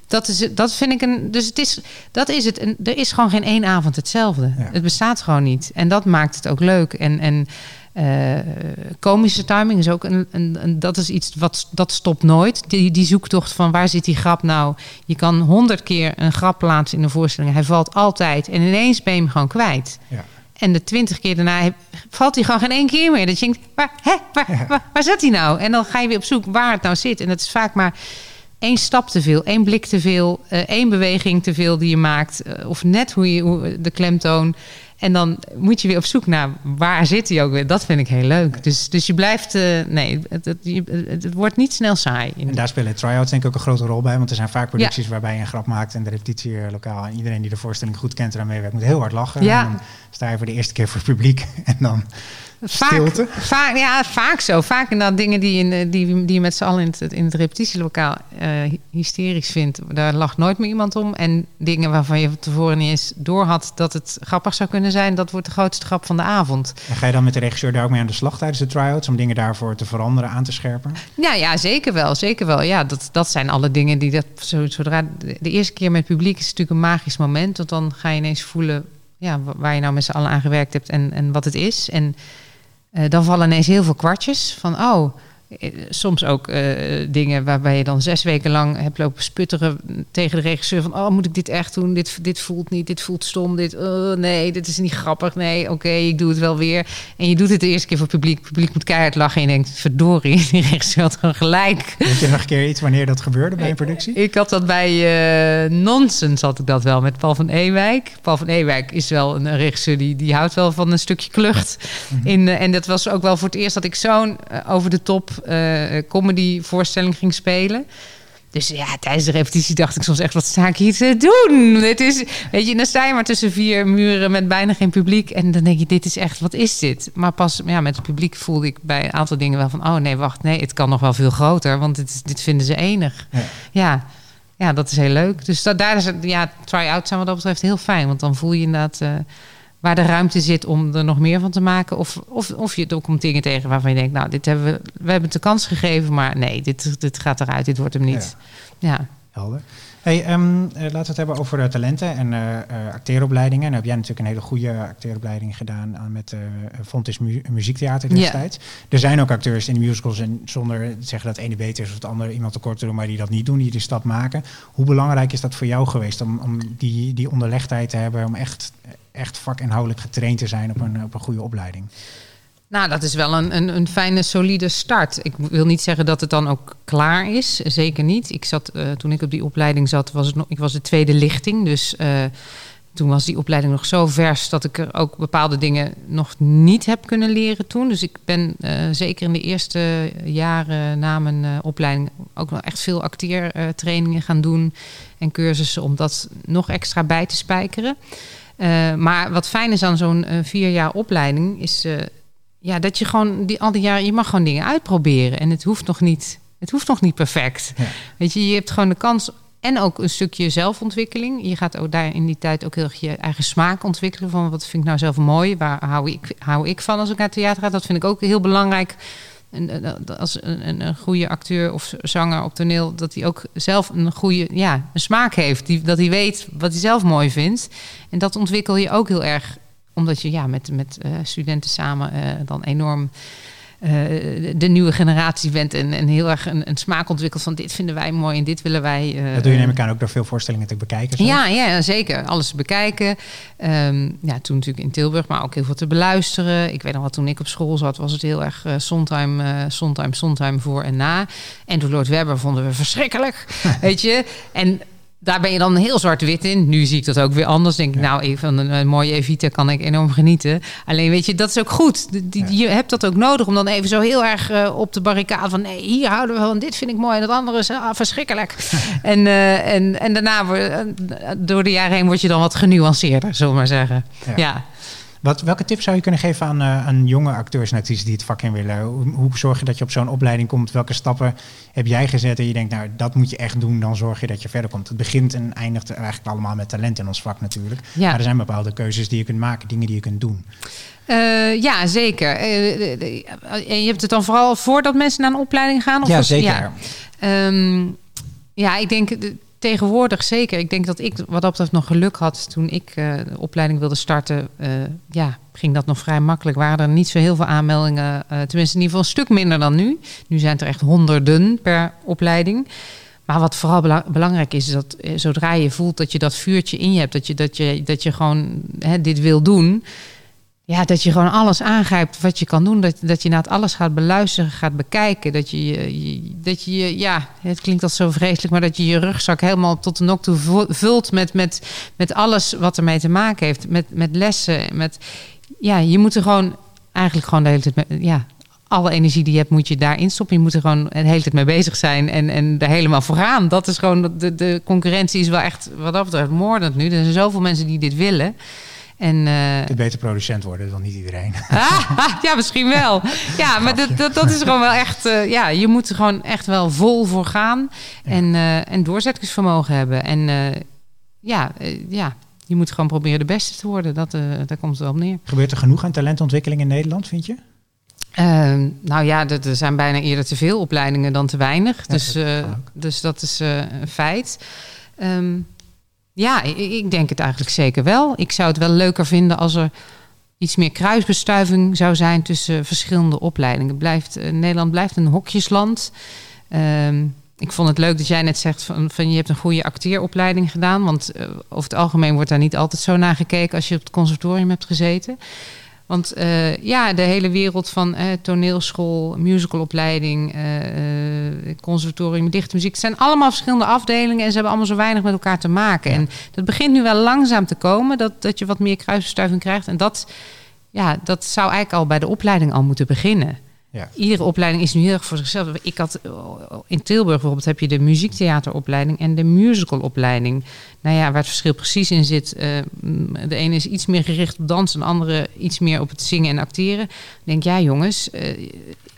Dat, is, dat vind ik een. Dus het is, dat is het. En er is gewoon geen één avond hetzelfde. Ja. Het bestaat gewoon niet. En dat maakt het ook leuk. En. en uh, komische timing is ook een, een, een, dat is iets wat dat stopt nooit. Die, die zoektocht van waar zit die grap nou? Je kan honderd keer een grap plaatsen in een voorstelling. Hij valt altijd en ineens ben je hem gewoon kwijt. Ja. En de twintig keer daarna valt hij gewoon geen één keer meer. Dat je denkt, waar, hè, waar, ja. waar, waar zit hij nou? En dan ga je weer op zoek waar het nou zit. En dat is vaak maar één stap te veel, één blik te veel, uh, één beweging te veel die je maakt. Uh, of net hoe je hoe, de klemtoon. En dan moet je weer op zoek naar waar zit hij ook weer. Dat vind ik heel leuk. Dus, dus je blijft... Uh, nee, het, het, het, het, wordt niet snel saai. En daar spelen try-outs denk ik ook een grote rol bij. Want er zijn vaak producties ja. waarbij je een grap maakt... en de repetitie lokaal... en iedereen die de voorstelling goed kent eraan meewerkt... moet heel hard lachen. Ja. En dan sta je voor de eerste keer voor het publiek... en dan Vaak, stilte. Vaak, ja, vaak zo. Vaak inderdaad dingen die, in, die, die je met z'n allen in het, in het repetitielokaal uh, hysterisch vindt. Daar lacht nooit meer iemand om. En dingen waarvan je tevoren niet eens door had dat het grappig zou kunnen zijn. Dat wordt de grootste grap van de avond. En ga je dan met de regisseur daar ook mee aan de slag tijdens de try-outs? Om dingen daarvoor te veranderen, aan te scherpen? Ja, ja zeker wel. Zeker wel. Ja, dat, dat zijn alle dingen die dat... Zodra, de eerste keer met het publiek is natuurlijk een magisch moment. Want dan ga je ineens voelen ja, waar je nou met z'n allen aan gewerkt hebt en, en wat het is. En uh, dan vallen ineens heel veel kwartjes van, oh, eh, soms ook uh, dingen waarbij je dan zes weken lang hebt lopen sputteren tegen de regisseur van oh moet ik dit echt doen? Dit, dit voelt niet, dit voelt stom, dit oh, nee, dit is niet grappig. Nee, oké, ik doe het wel weer. En je doet het de eerste keer voor het publiek. Het publiek moet keihard lachen en je denkt verdorie, die regisseur had gewoon gelijk. Weet je nog een keer iets wanneer dat gebeurde bij een productie? Ik, had dat bij uh, Nonsens had ik dat wel met Paul van Ewijk. Paul van Ewijk is wel een regisseur die, die houdt wel van een stukje klucht. Mhm. In, en dat was ook wel voor het eerst dat ik zo'n over de top comedy voorstelling ging spelen. Dus ja, tijdens de repetitie dacht ik soms echt, wat sta ik hier te doen? Dit is, weet je, dan sta je maar tussen vier muren met bijna geen publiek. En dan denk je, dit is echt, wat is dit? Maar pas ja, met het publiek voelde ik bij een aantal dingen wel van... oh nee, wacht, nee, het kan nog wel veel groter. Want dit, dit vinden ze enig. Ja. ja. ja dat is heel leuk. Dus dat, daar is het, ja, try-out zijn wat dat betreft heel fijn. Want dan voel je inderdaad... Uh, waar de ruimte zit om er nog meer van te maken. Of, of, of je komt dingen tegen waarvan je denkt, nou, dit hebben we, we hebben het de kans gegeven, maar nee, dit, dit gaat eruit, dit wordt hem niet. Ja. Helder. Hey, um, laten we het hebben over talenten en uh, acteeropleidingen. Nou heb jij natuurlijk een hele goede acteeropleiding gedaan aan met Fontis mu Muziektheater destijds. Er zijn ook acteurs in de musicals en zonder te zeggen dat het ene beter is of het andere iemand tekort te doen, maar die dat niet doen, die die stap maken. Hoe belangrijk is dat voor jou geweest om, om die, die onderlegdheid te hebben, om echt echt vakinhoudelijk getraind te zijn op een, op een goede opleiding. Nou, dat is wel een, een, een, fijne, solide start. Ik wil niet zeggen dat het dan ook klaar is. Zeker niet. Ik zat, uh, toen ik op die opleiding zat, was nog, ik was de tweede lichting. Dus uh, toen was die opleiding nog zo vers dat ik er ook bepaalde dingen nog niet heb kunnen leren toen. Dus ik ben uh, zeker in de eerste jaren na mijn opleiding ook nog echt veel acteertrainingen gaan doen. En cursussen om dat nog extra bij te spijkeren. Maar wat fijn is aan zo'n vier jaar opleiding, is ja, dat je gewoon die, al die jaren, je mag gewoon dingen uitproberen. En het hoeft nog niet, het hoeft nog niet perfect. Ja. Weet je, je hebt gewoon de kans en ook een stukje zelfontwikkeling. Je gaat ook daar in die tijd ook heel erg je eigen smaak ontwikkelen. Van wat vind ik nou zelf mooi? Waar hou ik, hou ik van als ik naar theater ga? Dat vind ik ook heel belangrijk als een, een, een, goede acteur of zanger op toneel, dat hij ook zelf een goede ja, een smaak heeft. Die, dat hij weet wat hij zelf mooi vindt. En dat ontwikkel je ook heel erg, omdat je ja, met, met uh, studenten samen uh, dan enorm uh, de nieuwe generatie bent en, en heel erg een, een, smaak ontwikkelt van dit vinden wij mooi en dit willen wij. Uh, dat doe je neem ik aan ook door veel voorstellingen te bekijken. Zo. Ja, ja, zeker. Alles bekijken. Um, ja, toen natuurlijk in Tilburg, maar ook heel veel te beluisteren. Ik weet nog wat toen ik op school zat, was het heel erg uh, Sondheim, uh, voor en na. En door Lord Webber vonden we verschrikkelijk, weet je. En daar ben je dan heel zwart-wit in. Nu zie ik dat ook weer anders. Denk ik, nou, even een, een, mooie Evita kan ik enorm genieten. Alleen weet je, dat is ook goed. Die, Je hebt dat ook nodig om dan even zo heel erg uh, op de barricade van nee, hier houden we van, dit vind ik mooi en dat andere is ah, verschrikkelijk. en, uh, en, en daarna, uh, door de jaren heen, word je dan wat genuanceerder, zullen we maar zeggen. ja. ja. Wat, welke tips zou je kunnen geven aan, uh, aan jonge acteurs en actrices die het vak in willen? Hoe, hoe, zorg je dat je op zo'n opleiding komt? Welke stappen heb jij gezet en je denkt, nou, dat moet je echt doen, dan zorg je dat je verder komt. Het begint en eindigt eigenlijk allemaal met talent in ons vak natuurlijk. Ja. Maar er zijn bepaalde keuzes die je kunt maken, dingen die je kunt doen. Uh, ja, zeker. Uh, en je hebt het dan vooral voordat mensen naar een opleiding gaan? Of ja, zeker. Ja. Um, ja, ik denk tegenwoordig zeker. Ik denk dat ik wat dat betreft nog geluk had toen ik uh, de opleiding wilde starten. Uh, ja, ging dat nog vrij makkelijk. Waren er niet zo heel veel aanmeldingen. Uh, tenminste, in ieder geval een stuk minder dan nu. Nu zijn het er echt honderden per opleiding. Maar wat vooral bela belangrijk is, is dat zodra je voelt dat je dat vuurtje in je hebt, dat je, dat je, dat je gewoon hè, dit wil doen ja, dat je gewoon alles aangrijpt wat je kan doen. Dat, dat je het alles gaat beluisteren, gaat bekijken. Dat je, dat je, ja, het klinkt al zo vreselijk, maar dat je je rugzak helemaal tot de nok toe vult met, met, met alles wat ermee te maken heeft. Met, met lessen. Met, ja, je moet er gewoon eigenlijk gewoon de hele tijd, met, ja, alle energie die je hebt, moet je daarin stoppen. Je moet er gewoon de hele tijd mee bezig zijn en, en er helemaal voor gaan. Dat is gewoon, de, de concurrentie is wel echt, wat dat betreft, moordend nu. Er zijn zoveel mensen die dit willen. En, uh... De beter producent worden dan niet iedereen. Ah, ja, misschien wel. Ja, maar dat, dat, dat is gewoon wel echt... Uh, ja, je moet er gewoon echt wel vol voor gaan. Ja. En, uh, en doorzettingsvermogen hebben. En ja, ja, je moet gewoon proberen de beste te worden. Dat, daar komt het wel op neer. Gebeurt er genoeg aan talentontwikkeling in Nederland, vind je? Uh, nou ja, er zijn bijna eerder te veel opleidingen dan te weinig. Ja, dus, uh, dus dat is uh, een feit. Um, ja, ik, denk het eigenlijk zeker wel. Ik zou het wel leuker vinden als er iets meer kruisbestuiving zou zijn tussen verschillende opleidingen. Blijft, uh, Nederland blijft een hokjesland. Ehm, ik vond het leuk dat jij net zegt van, je hebt een goede acteeropleiding gedaan. Want uh, over het algemeen wordt daar niet altijd zo naar gekeken als je op het conservatorium hebt gezeten. Want uh, ja, de hele wereld van uh, toneelschool, musicalopleiding, uh, conservatorium, dichte muziek, het zijn allemaal verschillende afdelingen en ze hebben allemaal zo weinig met elkaar te maken. Ja. En dat begint nu wel langzaam te komen, dat, dat je wat meer kruisbestuiving krijgt. En dat, ja, dat zou eigenlijk al bij de opleiding al moeten beginnen. Ja. Iedere opleiding is nu heel erg voor zichzelf. Ik had in Tilburg bijvoorbeeld heb je de muziektheateropleiding en de musicalopleiding. Nou ja, waar het verschil precies in zit. Uh, de ene is iets meer gericht op dansen, de andere iets meer op het zingen en acteren. Ik denk ja, jongens, uh,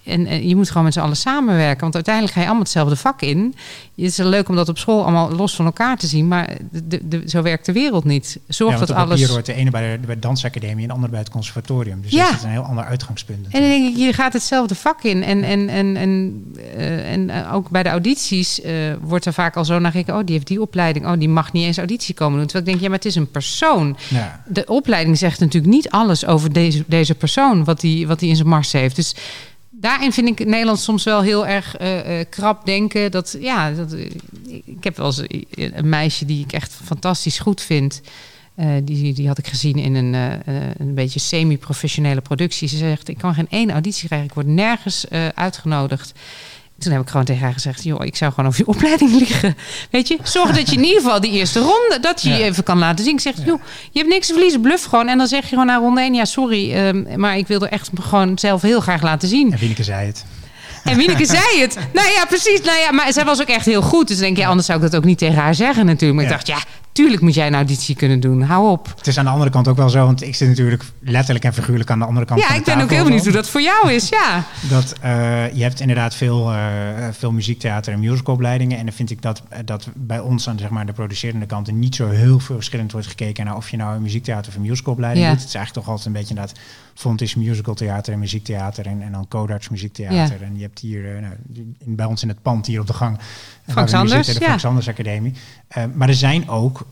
en, en, je moet gewoon met z'n allen samenwerken. Want uiteindelijk ga je allemaal hetzelfde vak in. Het is leuk om dat op school allemaal los van elkaar te zien. Maar de, de, zo werkt de wereld niet. Zorg ja, dat alles. Hier hoort de ene bij de, bij de dansacademie en de andere bij het conservatorium. Dus ja. dat is een heel ander uitgangspunt. En dan denk ik, je gaat hetzelfde vak in. En, en, en, en, uh, en ook bij de audities uh, wordt er vaak al zo naar gekeken. Oh, die heeft die opleiding. Oh, die mag niet eens auditie komen doen. Terwijl ik denk, ja, maar het is een persoon. Ja. De opleiding zegt natuurlijk niet alles over deze, deze persoon. Wat die, wat die in zijn mars heeft. Dus daarin vind ik Nederland soms wel heel erg uh, uh, krap denken. Dat, ja, dat, ik heb wel eens een meisje die ik echt fantastisch goed vind. Die, die had ik gezien in een, een beetje semi-professionele productie. Ze zegt, ik kan geen één auditie krijgen. Ik word nergens uitgenodigd. Toen heb ik gewoon tegen haar gezegd: joh, ik zou gewoon over je opleiding liggen. Weet je, zorg dat je in ieder geval die eerste ronde, dat je ja. je even kan laten zien. Ik zeg: joh, je hebt niks te verliezen, bluff gewoon. En dan zeg je gewoon naar ronde 1: ja, sorry, um, maar ik wil er echt gewoon zelf heel graag laten zien. En Wieneke zei het. En Wieneke zei het. Nou ja, precies. Nou ja, maar zij was ook echt heel goed. Dus denk je, anders zou ik dat ook niet tegen haar zeggen natuurlijk. Maar ja. ik dacht, ja, tuurlijk moet jij een auditie kunnen doen. Hou op. Het is aan de andere kant ook wel zo, want ik zit natuurlijk letterlijk en figuurlijk aan de andere kant. Ja, ik ben ook heel benieuwd hoe dat voor jou is. Ja. Dat uh, je hebt inderdaad veel, uh, veel muziektheater en musicalopleidingen. En dan vind ik dat, dat bij ons aan zeg maar, de producerende kant niet zo heel veel verschillend wordt gekeken naar of je nou een muziektheater of een musicalopleiding ja. doet. Het is eigenlijk toch altijd een beetje inderdaad Fontis musical theater en muziektheater en, en dan Codarts muziektheater. Ja. En je hebt hier uh, nou, in, bij ons in het pand hier op de gang. Frank Sanders, zitten, de Frank ja. Sanders Academie. Uh, maar er zijn ook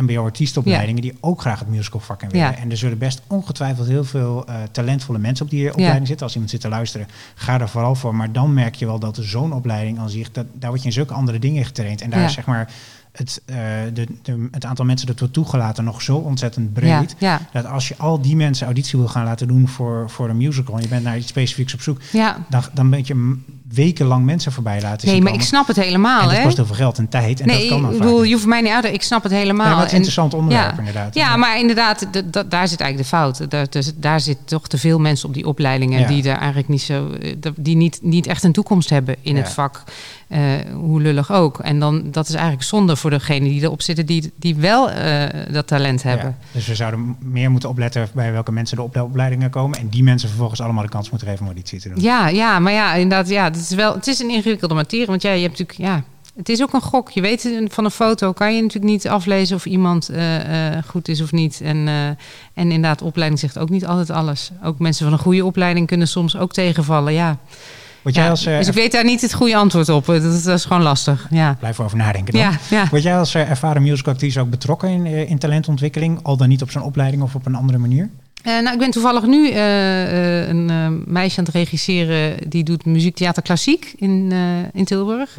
mbo-artiestopleidingen die ook graag het musicalvak in willen. En er zullen best ongetwijfeld heel veel talentvolle mensen op die opleiding zitten. Als iemand zit te luisteren, ga er vooral voor. Maar dan merk je wel dat zo'n opleiding aan zich, dat, daar word je in zulke andere dingen getraind. En daar is zeg maar het, uh, de, de, het aantal mensen dat wordt toegelaten nog zo ontzettend breed. Ja, ja. Dat als je al die mensen auditie wil gaan laten doen voor, voor een musical. en je bent naar iets specifieks op zoek. Ja. Dan, dan ben je wekenlang mensen voorbij laten nee, zien. maar ik snap het helemaal. En dat hè? kost heel veel geld en tijd. En nee, dat kan dan ik bedoel, je hoeft mij niet uit. Ik snap het helemaal. Ja, maar het interessant onderwerp, inderdaad. Ja, maar inderdaad, daar zit eigenlijk de fout. Daar, dus, daar zit toch te veel mensen op die opleidingen die er eigenlijk niet zo, die niet, niet echt een toekomst hebben in het vak. Uh, hoe lullig ook. En dan dat is eigenlijk zonde voor degene die erop zitten, die, die wel uh, dat talent hebben. Ja, dus we zouden meer moeten opletten bij welke mensen de opleidingen komen. En die mensen vervolgens allemaal de kans moeten geven om auditie te doen. Ja, ja maar ja, inderdaad, ja, het is wel, het is een ingewikkelde materie. Want ja, je hebt natuurlijk, ja, het is ook een gok. Je weet van een foto kan je natuurlijk niet aflezen of iemand uh, goed is of niet. En, en inderdaad, opleiding zegt ook niet altijd alles. Ook mensen van een goede opleiding kunnen soms ook tegenvallen. Ja. Jij als, dus ik weet daar niet het goede antwoord op. Dat, dat is gewoon lastig. Ja. Blijf over nadenken. Dan. Ja, ja. Word jij als ervaren musicalactrice ook betrokken in, in talentontwikkeling? Al dan niet op zo'n opleiding of op een andere manier? Uh, nou, ik ben toevallig nu uh, uh, een meisje aan het regisseren. Die doet muziektheater klassiek in, in Tilburg.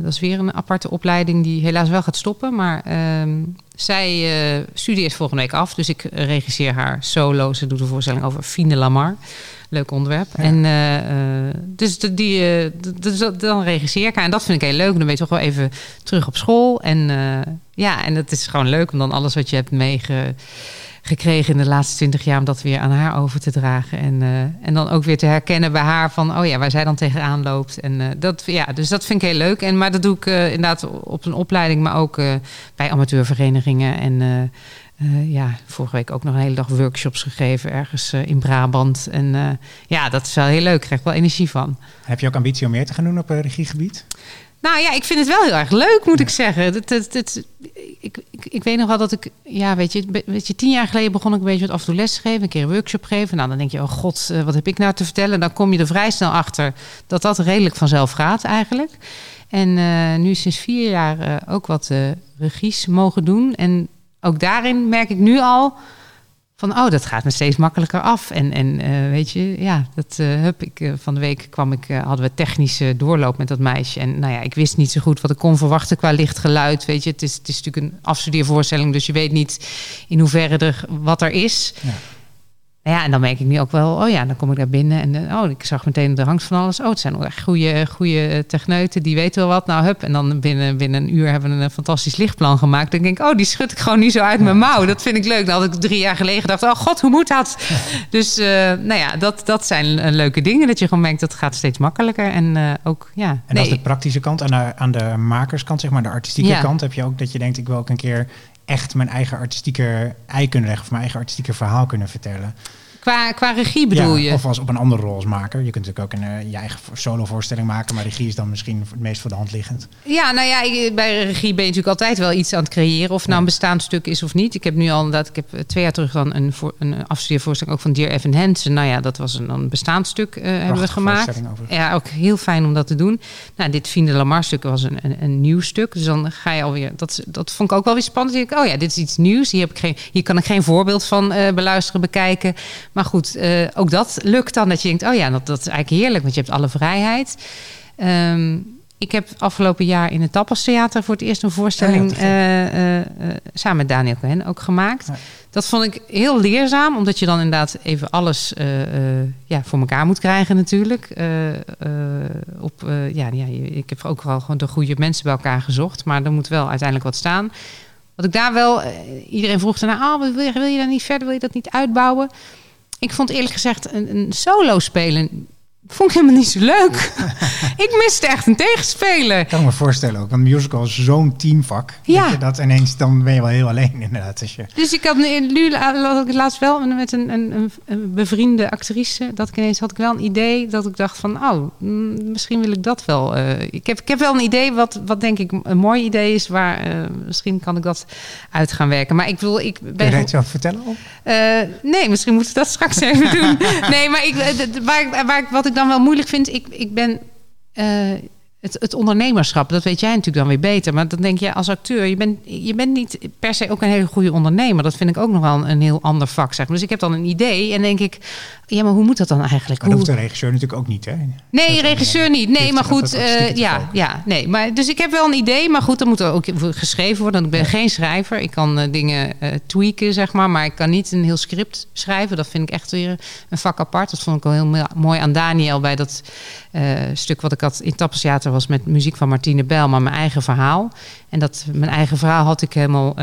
dat is weer een aparte opleiding die helaas wel gaat stoppen. Maar ehm, zij studeert volgende week af. Dus ik regisseer haar solo. Ze doet een voorstelling over Fine Lamar. Leuk onderwerp. Ja. En dus die, dus dan regisseer ik haar. En dat vind ik heel leuk. Dan ben je toch wel even terug op school. En ja, en het is gewoon leuk om dan alles wat je hebt meege gekregen in de laatste twintig jaar om dat weer aan haar over te dragen. En, uh, en dan ook weer te herkennen bij haar van, oh ja, waar zij dan tegenaan loopt. En dat, ja, dus dat vind ik heel leuk. En, maar dat doe ik inderdaad op een opleiding, maar ook bij amateurverenigingen. En ja, vorige week ook nog een hele dag workshops gegeven ergens in Brabant. En ja, dat is wel heel leuk. Ik krijg wel energie van. Heb je ook ambitie om meer te gaan doen op regiegebied? Nou ja, ik vind het wel heel erg leuk, moet ja. ik zeggen. Het, ik, ik, ik, weet nog wel dat ik, ja, weet je, weet je, tien jaar geleden begon ik een beetje met af en toe les te geven, een keer een workshop geven. Nou, dan denk je, oh god, wat heb ik nou te vertellen? En dan kom je er vrij snel achter dat dat redelijk vanzelf gaat eigenlijk. En nu sinds vier jaar ook wat regies mogen doen. En ook daarin merk ik nu al van oh, dat gaat me steeds makkelijker af. En, en uh, weet je, ja, dat uh, ik uh, van de week kwam ik, hadden we technische doorloop met dat meisje. En nou ja, ik wist niet zo goed wat ik kon verwachten qua lichtgeluid. Weet je, het is, het is natuurlijk een afstudeervoorstelling, dus je weet niet in hoeverre er wat er is. Ja. Ja, en dan merk ik nu ook wel, oh ja, dan kom ik daar binnen en uh, oh, ik zag meteen de rang van alles. Oh, het zijn echt goede, goede techneuten, die weten wel wat. Nou, hup, en dan binnen, binnen een uur hebben we een fantastisch lichtplan gemaakt. Dan denk ik, oh, die schud ik gewoon nu zo uit mijn mouw. Dat vind ik leuk. Dan had ik drie jaar geleden gedacht, oh god, hoe moet dat? Dus, uh, nou ja, dat, dat zijn leuke dingen. Dat je gewoon merkt, dat gaat steeds makkelijker. En uh, ook, ja. En dat is de praktische kant. En aan de, aan de makerskant, zeg maar, de artistieke ja. kant, heb je ook dat je denkt, ik wil ook een keer echt mijn eigen artistieke ei kunnen leggen of mijn eigen artistieke verhaal kunnen vertellen. Qua, qua regie bedoel ja, je? Of als op een andere rol als maker. Je kunt natuurlijk ook een, uh, je eigen solo-voorstelling maken, maar regie is dan misschien het meest voor de hand liggend. Ja, nou ja, bij regie ben je natuurlijk altijd wel iets aan het creëren. Of het nou een bestaand stuk is of niet. Ik heb nu al inderdaad, ik heb eh, twee jaar terug dan een, voor, een afstudeervoorstelling ook van Dear Evan Hansen. Nou ja, dat was een, een bestaand stuk uh, hebben we gemaakt. Ja, ook heel fijn om dat te doen. Nou, dit Fien de Lamar stuk was een, een, een, nieuw stuk. Dus dan ga je alweer, dat, dat vond ik ook wel weer spannend. Ik, oh ja, dit is iets nieuws. Hier, heb ik geen, hier kan ik geen voorbeeld van uh, beluisteren, bekijken. Maar goed, uh, ook dat lukt dan. Dat je denkt, oh ja, dat, dat is eigenlijk heerlijk, want je hebt alle vrijheid. Um, ik heb afgelopen jaar in het Tapas Theater voor het eerst een voorstelling ja, uh, uh, samen met Daniel Cohen ook gemaakt. Ja. Dat vond ik heel leerzaam, omdat je dan inderdaad even alles ja, voor elkaar moet krijgen natuurlijk. op, ja, ja, ik heb ook wel gewoon de goede mensen bij elkaar gezocht, maar er moet wel uiteindelijk wat staan. Wat ik daar wel, iedereen vroeg daarna, oh, wil, je, wil je daar niet verder, wil je dat niet uitbouwen? Ik vond eerlijk gezegd een, een solo spelen vond ik helemaal niet zo leuk. ik miste echt een tegenspeler. Ik kan me voorstellen ook. Want musical is zo'n teamvak. Ja. Dat, dat ineens, dan ben je wel heel alleen inderdaad. Als je... Dus ik had nu laatst wel met een, een, een, bevriende actrice... dat ik ineens had ik wel een idee dat ik dacht van... oh, misschien wil ik dat wel. Uh, ik, heb, ik heb wel een idee wat, wat denk ik een mooi idee is... waar uh, misschien kan ik dat uit gaan werken. Maar ik wil... Ik ben, Kun je het vertellen? Op? Uh, nee, misschien moeten we dat straks even doen. Nee, maar ik, waar, waar, wat ik dan wel moeilijk vind, ik, ik ben. Uh, het, het, ondernemerschap, dat weet jij natuurlijk dan weer beter. Maar dan denk je als acteur, je bent, je bent niet per se ook een hele goede ondernemer. Dat vind ik ook nog wel een, een heel ander vak. Zeg maar. Dus ik heb dan een idee en denk ik, ja, maar hoe moet dat dan eigenlijk? Maar dat hoeft de regisseur natuurlijk ook niet, hè? Nee, regisseur niet. Nee, maar goed, uh, ja, ja, nee. Maar, dus ik heb wel een idee, maar goed, dan moet er ook geschreven worden. Ik ben ja. geen schrijver. Ik kan uh, dingen uh, tweaken, zeg maar, maar ik kan niet een heel script schrijven. Dat vind ik echt weer een vak apart. Dat vond ik al heel mooi aan Daniel bij dat stuk wat ik had in Tappentheater was met muziek van Martine Bel, maar mijn eigen verhaal. En dat mijn eigen verhaal had ik helemaal.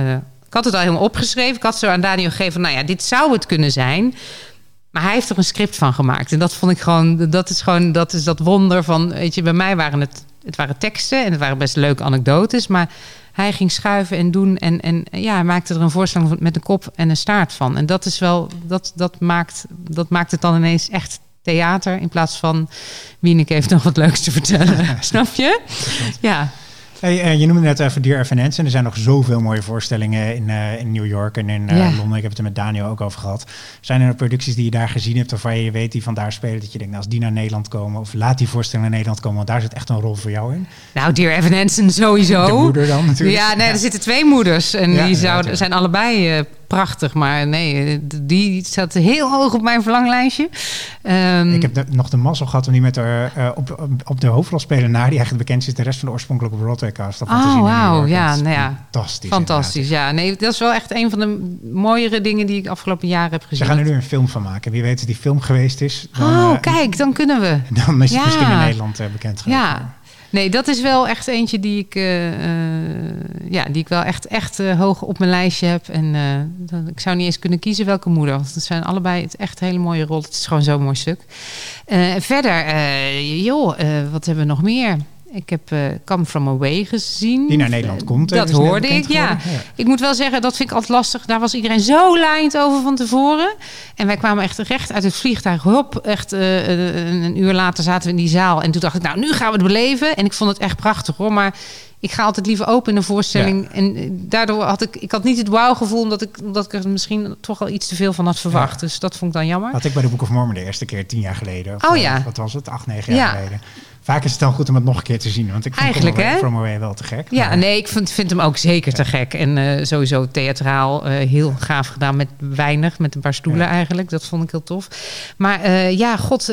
ik had het al helemaal opgeschreven. Ik had zo aan Daniel gegeven, nou ja, dit zou het kunnen zijn. Maar hij heeft er een script van gemaakt. En dat vond ik gewoon, dat is gewoon, dat is dat wonder van, weet je, bij mij waren het, het waren teksten en het waren best leuke anekdotes, maar hij ging schuiven en doen en, en ja, hij maakte er een voorstelling met een kop en een staart van. En dat is wel, dat, dat, maakt, dat maakt het dan ineens echt theater in plaats van Wieneke heeft nog wat leuks te vertellen. Snap je? Ja. Hey, uh, je noemde net even Dear Evan Hansen. Er zijn nog zoveel mooie voorstellingen in, uh, in New York en in uh, ja. Londen. Ik heb het er met Daniel ook over gehad. Zijn er producties die je daar gezien hebt of waar je weet die vandaar spelen? Dat je denkt, nou, als die naar Nederland komen of laat die voorstelling naar Nederland komen, want daar zit echt een rol voor jou in. Nou, Dear Evan Hansen sowieso. De moeder dan natuurlijk. Ja, nee, ja. er zitten twee moeders en ja, die zouden, zijn allebei prachtig. Maar nee, die staat heel hoog op mijn verlanglijstje. Um, ik heb de, nog de mazzel gehad om die met haar uh, op, op de hoofdrol spelen naar die eigenlijk bekend is de rest van de oorspronkelijke Broadway cast. Oh, wauw. Ja, nou ja. Fantastisch. Fantastisch, ja. Nee, dat is wel echt een van de mooiere dingen die ik afgelopen jaren heb gezien. Ze gaan er nu een film van maken. Wie weet dat die film geweest is. Dan, oh, uh, kijk, dan kunnen we. Dan is het ja. misschien in Nederland uh, bekend geworden. Ja. Nee, dat is wel echt eentje die ik, uh, uh, ja, die ik wel echt, echt uh, hoog op mijn lijstje heb. En ik zou niet eens kunnen kiezen welke moeder. Want het zijn allebei echt hele mooie rol. Het is gewoon zo'n mooi stuk. verder, joh, wat hebben we nog meer? Ik heb uh, Come From Away gezien. Die naar Nederland komt. Dat hoorde ik, ja. ja. Ik moet wel zeggen, dat vind ik altijd lastig. Daar was iedereen zo laaiend over van tevoren. En wij kwamen echt recht uit het vliegtuig. Hop, echt uh, een uur later zaten we in die zaal. En toen dacht ik, nou, nu gaan we het beleven. En ik vond het echt prachtig hoor. Maar ik ga altijd liever open in een voorstelling. Ja. En daardoor had ik, ik had niet het wauw-gevoel, omdat ik, omdat ik er misschien toch al iets te veel van had verwacht. Ja. Dus dat vond ik dan jammer. Had ik bij de Book of Mormon de eerste keer tien jaar geleden. Of, oh ja. Wat was het? Acht, negen jaar geleden Vaak is het dan goed om het nog een keer te zien. Want ik vind Eigenlijk, Come Away, hè? From Away wel te gek. Ja, maar- nee, ik vind, vind hem ook zeker te gek. En eh, sowieso theatraal eh, heel gaaf gedaan met weinig, met een paar stoelen Ja. eigenlijk. Dat vond ik heel tof. Maar eh, ja, god,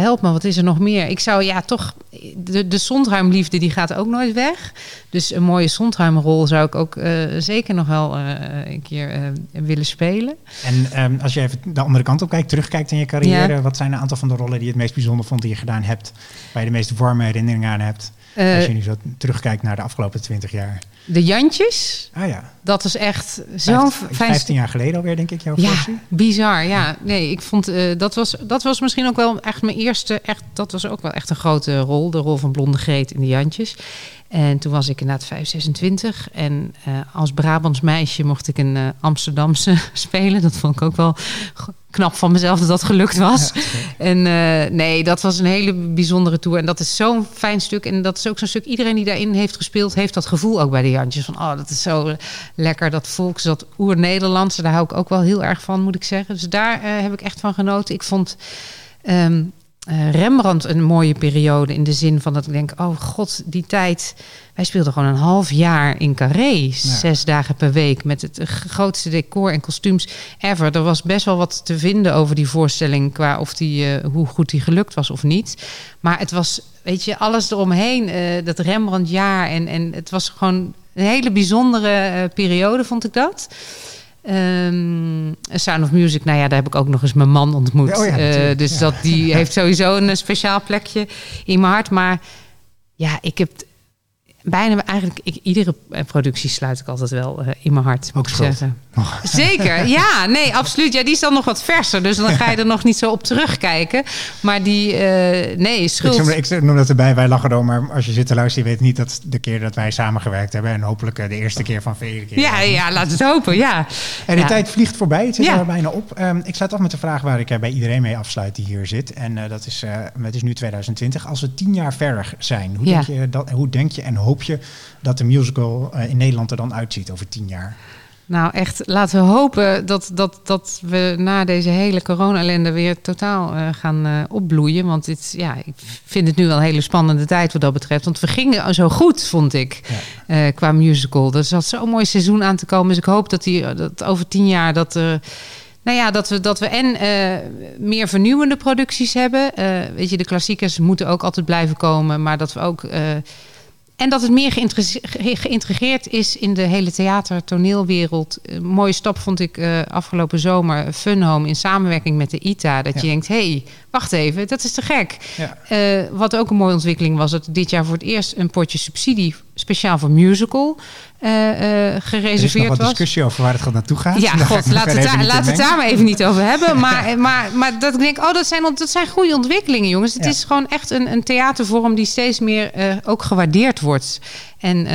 help me, wat is er nog meer? Ik zou ja toch, de, de Sondheim-liefde die gaat ook nooit weg. Dus een mooie Sondheim-rol zou ik ook zeker nog wel een keer willen spelen. En ehm, als je even de andere kant op kijkt, terugkijkt in je carrière, Ja. wat zijn een aantal van de rollen die je het meest bijzonder vond die je gedaan hebt, je de meest warme herinneringen aan hebt? Eh, als je nu zo terugkijkt naar de afgelopen twintig jaar. de Jantjes, Ah ja, dat is echt zo'n fijn 15 jaar geleden alweer, denk ik, jouw Ja, versie. bizar. Ja, nee, ik vond uh, dat was dat was misschien ook wel echt mijn eerste echt dat was ook wel echt een grote rol, de rol van Blonde Greet in de Jantjes. En toen was ik inderdaad 5, 26 en uh, als Brabants meisje mocht ik een uh, Amsterdamse spelen. Dat vond ik ook wel knap van mezelf dat dat gelukt was. Ja, en uh, nee, dat was een hele bijzondere tour. En dat is zo'n fijn stuk. En dat is ook zo'n stuk. Iedereen die daarin heeft gespeeld, heeft dat gevoel ook bij de Jantjes. Van oh, dat is zo lekker. Dat volks, dat oer-Nederlandse. Daar hou ik ook wel heel erg van, moet ik zeggen. Dus daar uh, heb ik echt van genoten. Ik vond. Um, uh, Rembrandt een mooie periode in de zin van dat ik denk, oh god, die tijd. Wij speelden gewoon een half jaar in Carré, ja. zes dagen per week, met het grootste decor en kostuums ever. Er was best wel wat te vinden over die voorstelling, qua of die, uh, hoe goed die gelukt was of niet. Maar het was, weet je, alles eromheen, uh, dat Rembrandt-jaar en, en het was gewoon een hele bijzondere uh, periode, vond ik dat. Um, Sound of Music, nou ja, daar heb ik ook nog eens mijn man ontmoet. Oh ja, uh, dus ja. dat, die heeft sowieso een speciaal plekje in mijn hart. Maar ja, ik heb bijna eigenlijk ik, iedere productie sluit ik altijd wel uh, in mijn hart. Moet ook ik zeggen. Zeker, ja, nee, absoluut. Ja, die is dan nog wat verser, dus dan ga je er nog niet zo op terugkijken. Maar die, uh, nee, schuld. Ik, noem, ik noem dat erbij, wij lachen erom, maar als je zit te luisteren, je weet niet dat de keer dat wij samengewerkt hebben en hopelijk uh, de eerste keer van vele keer. Ja, ja, laat het hopen, ja. En de ja. tijd vliegt voorbij, het zit ja. er bijna op. Um, ik sluit af met de vraag waar ik bij iedereen mee afsluit die hier zit. En uh, dat is, het is nu 2020. Als we tien jaar verder zijn, hoe, Ja. denk, je dat, hoe denk je en hoop je dat de musical in Nederland er dan uitziet over tien jaar? Nou, echt, laten we hopen dat, dat, dat we na deze hele corona-ellende weer totaal uh, gaan uh, opbloeien. Want dit, ja, ik vind het nu wel een hele spannende tijd wat dat betreft. Want we gingen zo goed, vond ik, ja. uh, qua musical. Er zat zo'n mooi seizoen aan te komen. Dus ik hoop dat, die, dat over tien jaar dat... nou ja, dat we, dat we en meer vernieuwende producties hebben. weet je, de klassiekers moeten ook altijd blijven komen. Maar dat we ook... En dat het meer geïntegreerd is in de hele theater-toneelwereld. Een mooie stap vond ik uh, afgelopen zomer Fun Home in samenwerking met de ITA. Dat ja. je denkt, hé, hey, wacht even, dat is te gek. Ja. Uh, wat ook een mooie ontwikkeling was, dat dit jaar voor het eerst een potje subsidie speciaal voor musical uh, gereserveerd er is nog wat was. discussie over waar het gaat naartoe gaat. Ja, god, laten we het, laat het daar maar even niet over hebben. Maar, maar, maar dat ik denk, oh, dat zijn, dat zijn goede ontwikkelingen, jongens. Het ja. is gewoon echt een, een theatervorm die steeds meer uh, ook gewaardeerd wordt. En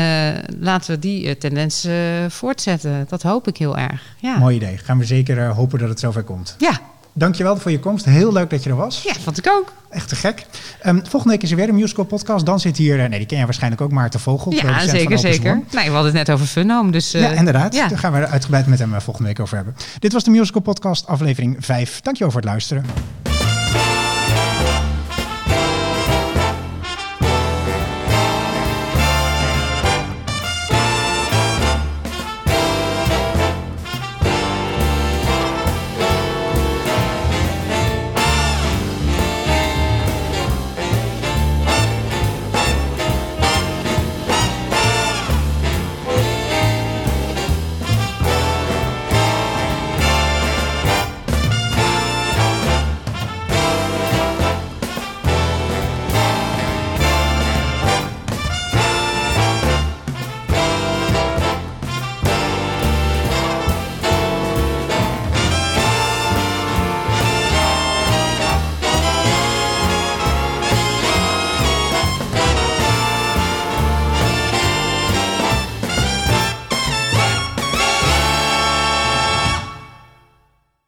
laten we die tendens voortzetten. Dat hoop ik heel erg. Ja. Mooi idee. Gaan we zeker hopen dat het zover komt. Ja. Dankjewel voor je komst. Heel leuk dat je er was. Ja, vond ik ook. Echt te gek. Um, volgende week is er weer een musical podcast. Dan zit hier, nee, die ken je waarschijnlijk ook, Maarten Vogel. Ja, zeker, zeker. Nee, we hadden het net over Funhome. Dus, uh, ja, inderdaad. Ja. Daar gaan we er uitgebreid met hem volgende week over hebben. Dit was de musical podcast, aflevering 5. Dankjewel voor het luisteren.